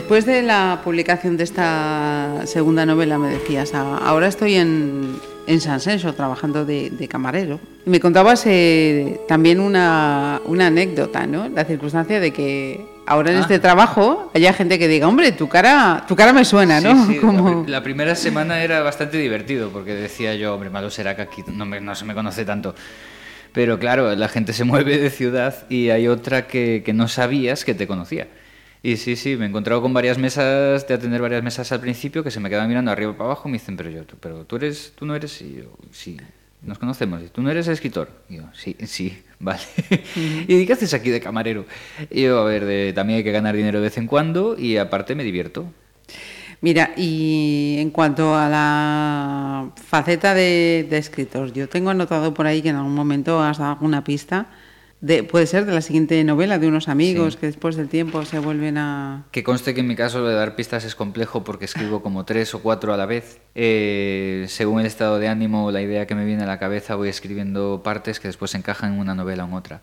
Después de la publicación de esta segunda novela, me decías, "Ah, ahora estoy en, en San Senso trabajando de, de camarero. Me contabas eh, también una, una anécdota, ¿no? La circunstancia de que ahora en Ah. este trabajo haya gente que diga, hombre, tu cara, tu cara me suena, ¿no? Sí, sí, [LAUGHS] Como- la, la primera semana era bastante divertido porque decía yo, hombre, malo será que aquí no, me- no se me conoce tanto. Pero claro, la gente se mueve de ciudad y hay otra que, que no sabías que te conocía. Y sí, sí, me he encontrado con varias mesas, de atender varias mesas al principio, que se me quedaban mirando arriba para abajo y me dicen, pero yo, tú, pero tú eres, tú no eres, y yo, sí, nos conocemos, y tú no eres escritor. Y yo, sí, sí, [LAUGHS] vale. [LAUGHS] ¿Y qué haces aquí de camarero? Y yo, a ver, de- también hay que ganar dinero de vez en cuando y aparte me divierto. Mira, y en cuanto a la faceta de, de escritor, yo tengo anotado por ahí que en algún momento has dado alguna pista de, puede ser de la siguiente novela, de unos amigos que después del tiempo se vuelven a... Que conste que en mi caso lo de dar pistas es complejo porque escribo como tres o cuatro a la vez. Eh, según el estado de ánimo o la idea que me viene a la cabeza voy escribiendo partes que después encajan en una novela o en otra.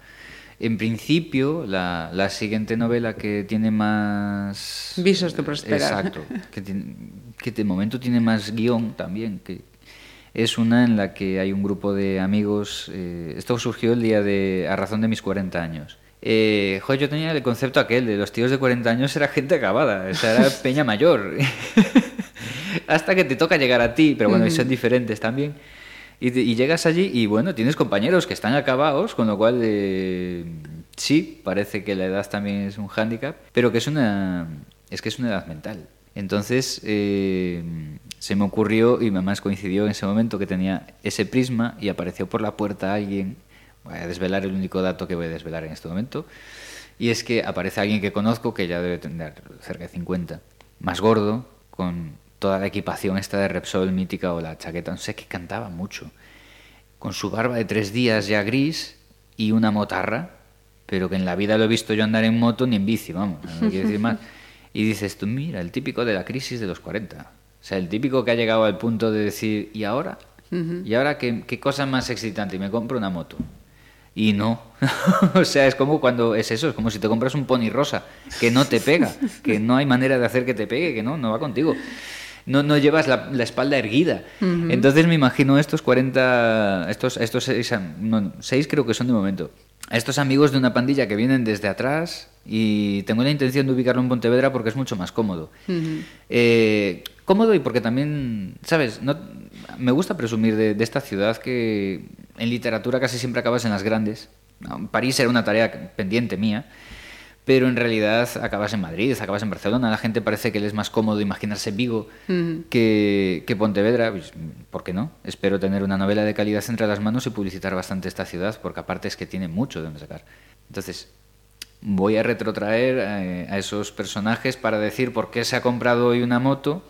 En principio, la, la siguiente novela que tiene más... Visos de prosperar. Exacto. Que, tiene- que de momento tiene más guion también, que es una en la que hay un grupo de amigos. eh, esto surgió el día de. a razón de mis 40 años. Eh, joder, yo tenía el concepto aquel de los tíos de 40 años era gente acabada, o sea, era [LAUGHS] peña mayor. [LAUGHS] Hasta que te toca llegar a ti, pero bueno, son diferentes también. Y, te- y llegas allí y bueno, tienes compañeros que están acabados, con lo cual eh, sí, parece que la edad también es un hándicap, pero que es una, es que es una edad mental. Entonces eh, se me ocurrió y además coincidió en ese momento que tenía ese prisma y apareció por la puerta alguien, voy a desvelar el único dato que voy a desvelar en este momento, y es que aparece alguien que conozco que ya debe tener cerca de 50, más gordo, con toda la equipación esta de Repsol mítica o la chaqueta, no sé, que cantaba mucho, con su barba de tres días ya gris y una motarra, pero que en la vida lo he visto yo andar en moto ni en bici, vamos, no quiero decir más. [LAUGHS] Y dices tú, mira, el típico de la crisis de los 40. O sea, el típico que ha llegado al punto de decir, ¿y ahora? ¿Y ahora qué, qué cosa más excitante? Y me compro una moto. Y no. [LAUGHS] o sea, es como cuando es eso, es como si te compras un pony rosa, que no te pega, que no hay manera de hacer que te pegue, que no, no va contigo. No, no llevas la, la espalda erguida. Entonces me imagino estos 40, estos, estos seis, no, seis creo que son de momento, estos amigos de una pandilla que vienen desde atrás y tengo la intención de ubicarlo en Pontevedra porque es mucho más cómodo. Eh, cómodo y porque también, ¿sabes? No, me gusta presumir de, de esta ciudad que en literatura casi siempre acabas en las grandes. París era una tarea pendiente mía, pero en realidad acabas en Madrid, acabas en Barcelona. La gente parece que le es más cómodo imaginarse Vigo que, que Pontevedra. Pues, ¿Por qué no? Espero tener una novela de calidad entre las manos y publicitar bastante esta ciudad, porque aparte es que tiene mucho de donde sacar. Entonces, voy a retrotraer eh, a esos personajes para decir por qué se ha comprado hoy una moto,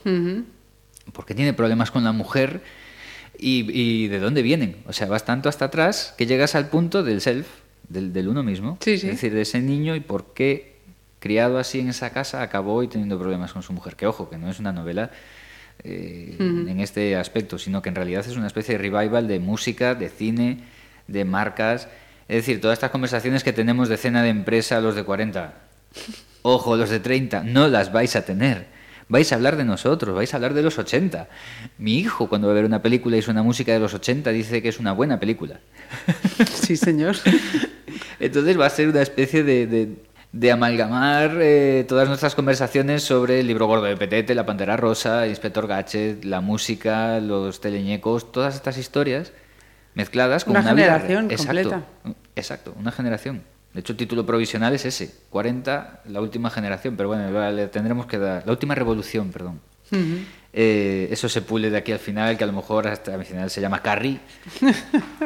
porque tiene problemas con la mujer y, y de dónde vienen. O sea, vas tanto hasta atrás que llegas al punto del self, del, del uno mismo. Sí, sí. Es decir, de ese niño y por qué, criado así en esa casa, acabó hoy teniendo problemas con su mujer. Que ojo, que no es una novela eh, en este aspecto, sino que en realidad es una especie de revival de música, de cine, de marcas. Es decir, todas estas conversaciones que tenemos de cena de empresa los de 40, ojo, los de 30, no las vais a tener. Vais a hablar de nosotros, vais a hablar de los 80. Mi hijo, cuando va a ver una película y suena música de los 80, dice que es una buena película. [LAUGHS] Sí, señor. [LAUGHS] Entonces va a ser una especie de, de- de amalgamar eh, todas nuestras conversaciones sobre el libro gordo de Petete, La Pantera Rosa, Inspector Gadget, la música, los teleñecos, todas estas historias mezcladas con Una una, vida generación re- Exacto, completa. Exacto, una generación. De hecho, el título provisional es ese, 40, la última generación, pero bueno, le- tendremos que dar, la última revolución, perdón. Eh, eso se pule de aquí al final, que a lo mejor hasta al final se llama Carrie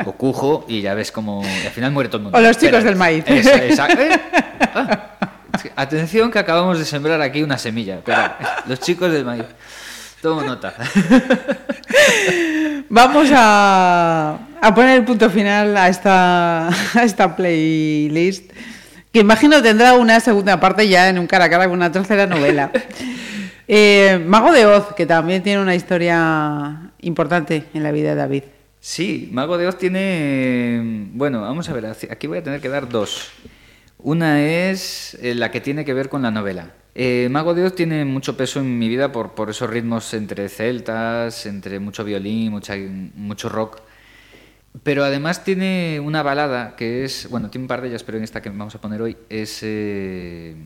o Cujo y ya ves como al final muere todo el mundo. O los chicos Espera. del maíz. Esa- esa- ¿eh? Ah, atención que acabamos de sembrar aquí una semilla. Espera, los chicos del maíz. Tomo nota. [LAUGHS] Vamos a, a poner el punto final a esta, [LAUGHS] a esta playlist, que imagino tendrá una segunda parte ya en un cara a cara con una tercera novela. [LAUGHS] Eh, Mago de Oz, que también tiene una historia importante en la vida de David. Sí, Mago de Oz tiene. Bueno, vamos a ver, aquí voy a tener que dar dos. Una es eh, la que tiene que ver con la novela. Eh, Mago de tiene mucho peso en mi vida por, por esos ritmos entre celtas, entre mucho violín, mucho rock. Pero además tiene una balada que es, bueno, tiene un par de ellas, pero en esta que vamos a poner hoy es, eh,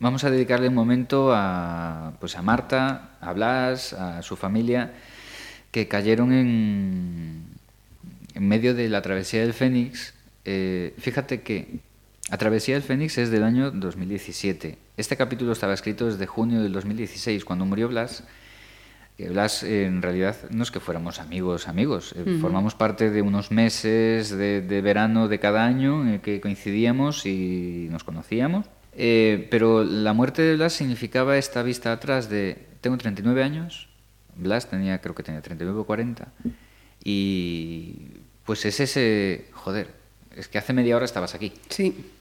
vamos a dedicarle un momento a, pues a Marta, a Blas, a su familia, que cayeron en, en medio de la travesía del Fénix. Fíjate que la travesía del Fénix es del año 2017. Este capítulo estaba escrito desde junio del 2016, cuando murió Blas. Que Blas, eh, en realidad, no es que fuéramos amigos, amigos. eh, Formamos parte de unos meses de, de verano de cada año en el que coincidíamos y nos conocíamos. Eh, pero la muerte de Blas significaba esta vista atrás de, tengo 39 años, Blas tenía, creo que tenía 39 o 40, y pues es ese, joder, es que hace media hora estabas aquí. Sí.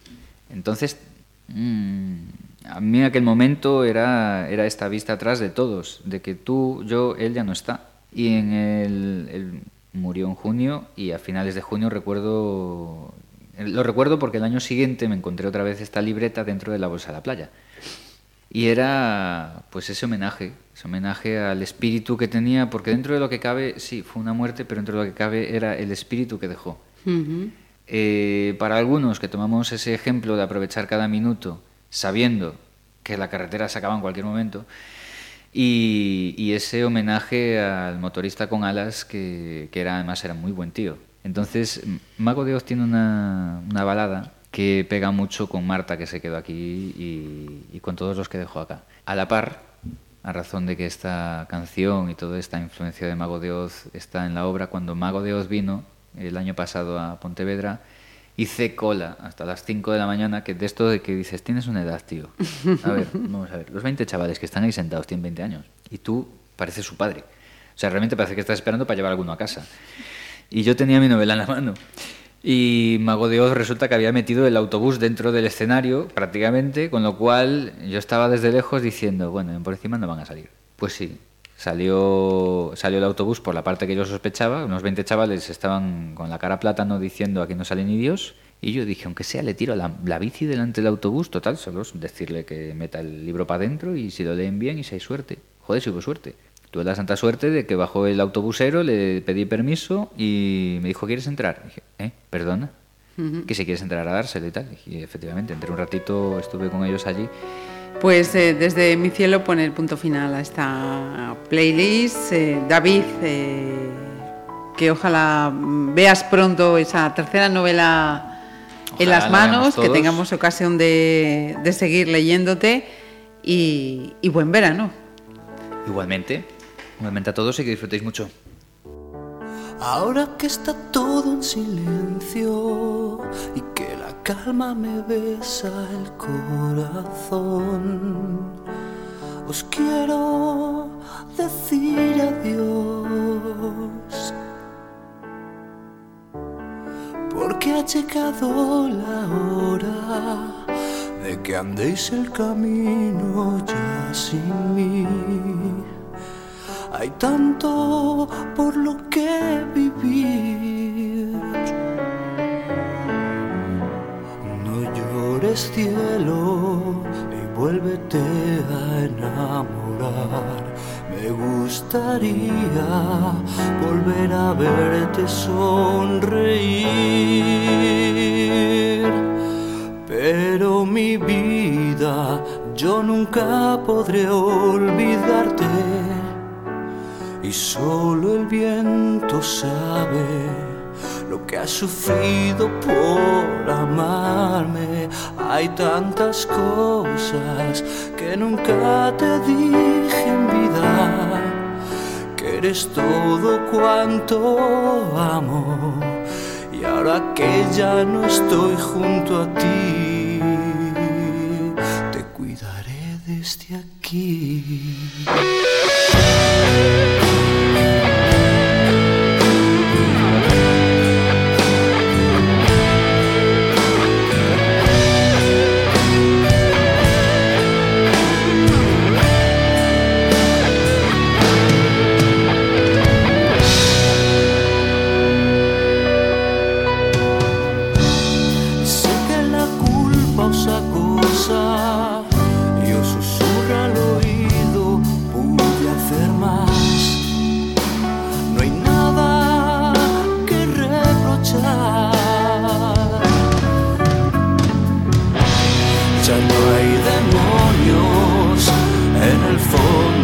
Entonces, mm, a mí en aquel momento era, era esta vista atrás de todos, de que tú, yo, él ya no está. Y en el, él murió en junio y a finales de junio recuerdo, lo recuerdo porque el año siguiente me encontré otra vez esta libreta dentro de la bolsa de la playa. Y era pues ese homenaje, ese homenaje al espíritu que tenía, porque dentro de lo que cabe, sí, fue una muerte, pero dentro de lo que cabe era el espíritu que dejó. Eh, para algunos que tomamos ese ejemplo de aprovechar cada minuto sabiendo que la carretera se acaba en cualquier momento y, ese homenaje al motorista con alas que, era además era muy buen tío. Entonces, Mago de Oz tiene una, una balada que pega mucho con Marta que se quedó aquí y, y con todos los que dejó acá. A la par, a razón de que esta canción y toda esta influencia de Mago de Oz está en la obra, cuando Mago de Oz vino el año pasado a Pontevedra, hice cola hasta las 5 de la mañana, que de esto de que dices, tienes una edad, tío. A ver, [LAUGHS] vamos a ver, los 20 chavales que están ahí sentados tienen 20 años y tú pareces su padre. O sea, realmente parece que estás esperando para llevar alguno a casa. Y yo tenía mi novela en la mano. Y Mago de Oz resulta que había metido el autobús dentro del escenario, prácticamente, con lo cual yo estaba desde lejos diciendo, bueno, por encima no van a salir. Pues sí, salió, salió el autobús por la parte que yo sospechaba, unos 20 chavales estaban con la cara plátano diciendo aquí no sale ni Dios, y yo dije, aunque sea, le tiro la, la bici delante del autobús, total, solo es decirle que meta el libro para adentro y si lo leen bien y si hay suerte. Joder, si hubo suerte. Tuve la santa suerte de que bajó el autobusero, le pedí permiso y me dijo, ¿quieres entrar? dije, ¿eh? ¿Perdona? Que si quieres entrar a dárselo y tal. Y efectivamente, entré un ratito, estuve con ellos allí. Pues eh, desde mi cielo pone el punto final a esta playlist. Eh, David, eh, que ojalá veas pronto esa tercera novela en las la manos, que tengamos ocasión de, de seguir leyéndote y, y buen verano. Igualmente, igualmente a todos y que disfrutéis mucho. Ahora que está todo en silencio y que calma me besa el corazón, os quiero decir adiós. Porque ha llegado la hora de que andéis el camino ya sin mí. Hay tanto por lo que vivir. Llores cielo y vuélvete a enamorar. Me gustaría volver a verte sonreír. Pero mi vida, yo nunca podré olvidarte y solo el viento sabe lo que has sufrido por amarme. Hay tantas cosas que nunca te dije en vida, que eres todo cuanto amo. Y ahora que ya no estoy junto a ti, te cuidaré desde aquí.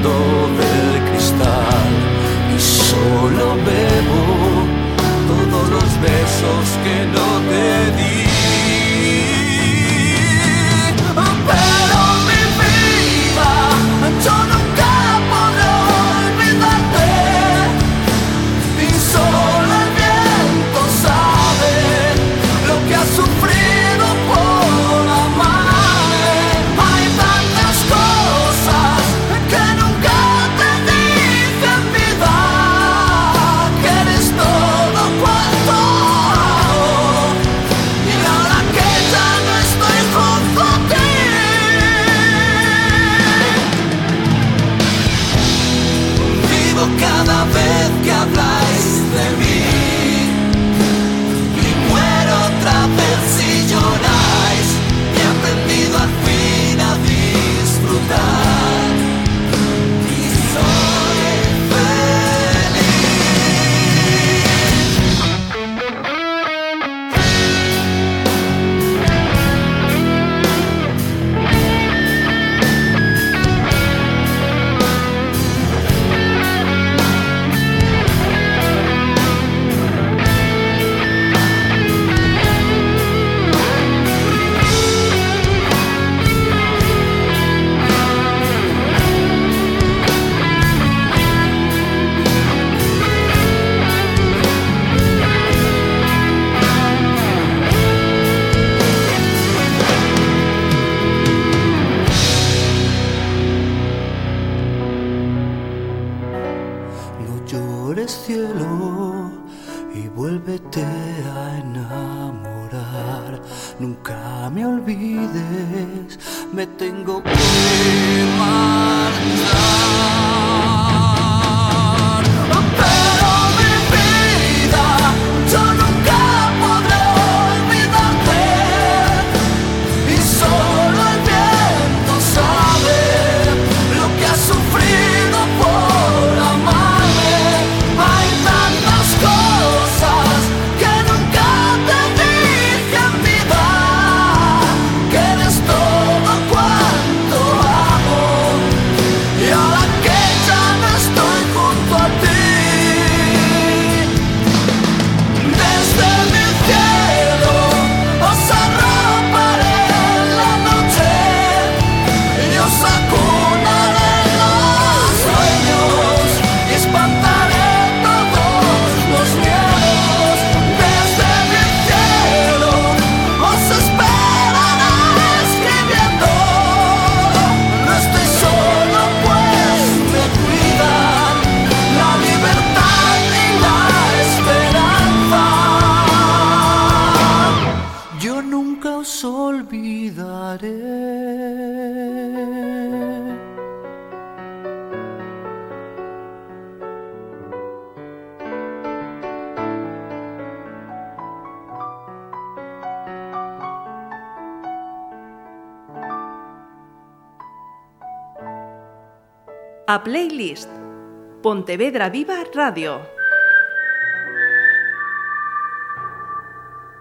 Fondo del cristal y solo bebo todos los besos que no Playlist. Pontevedra Viva Radio.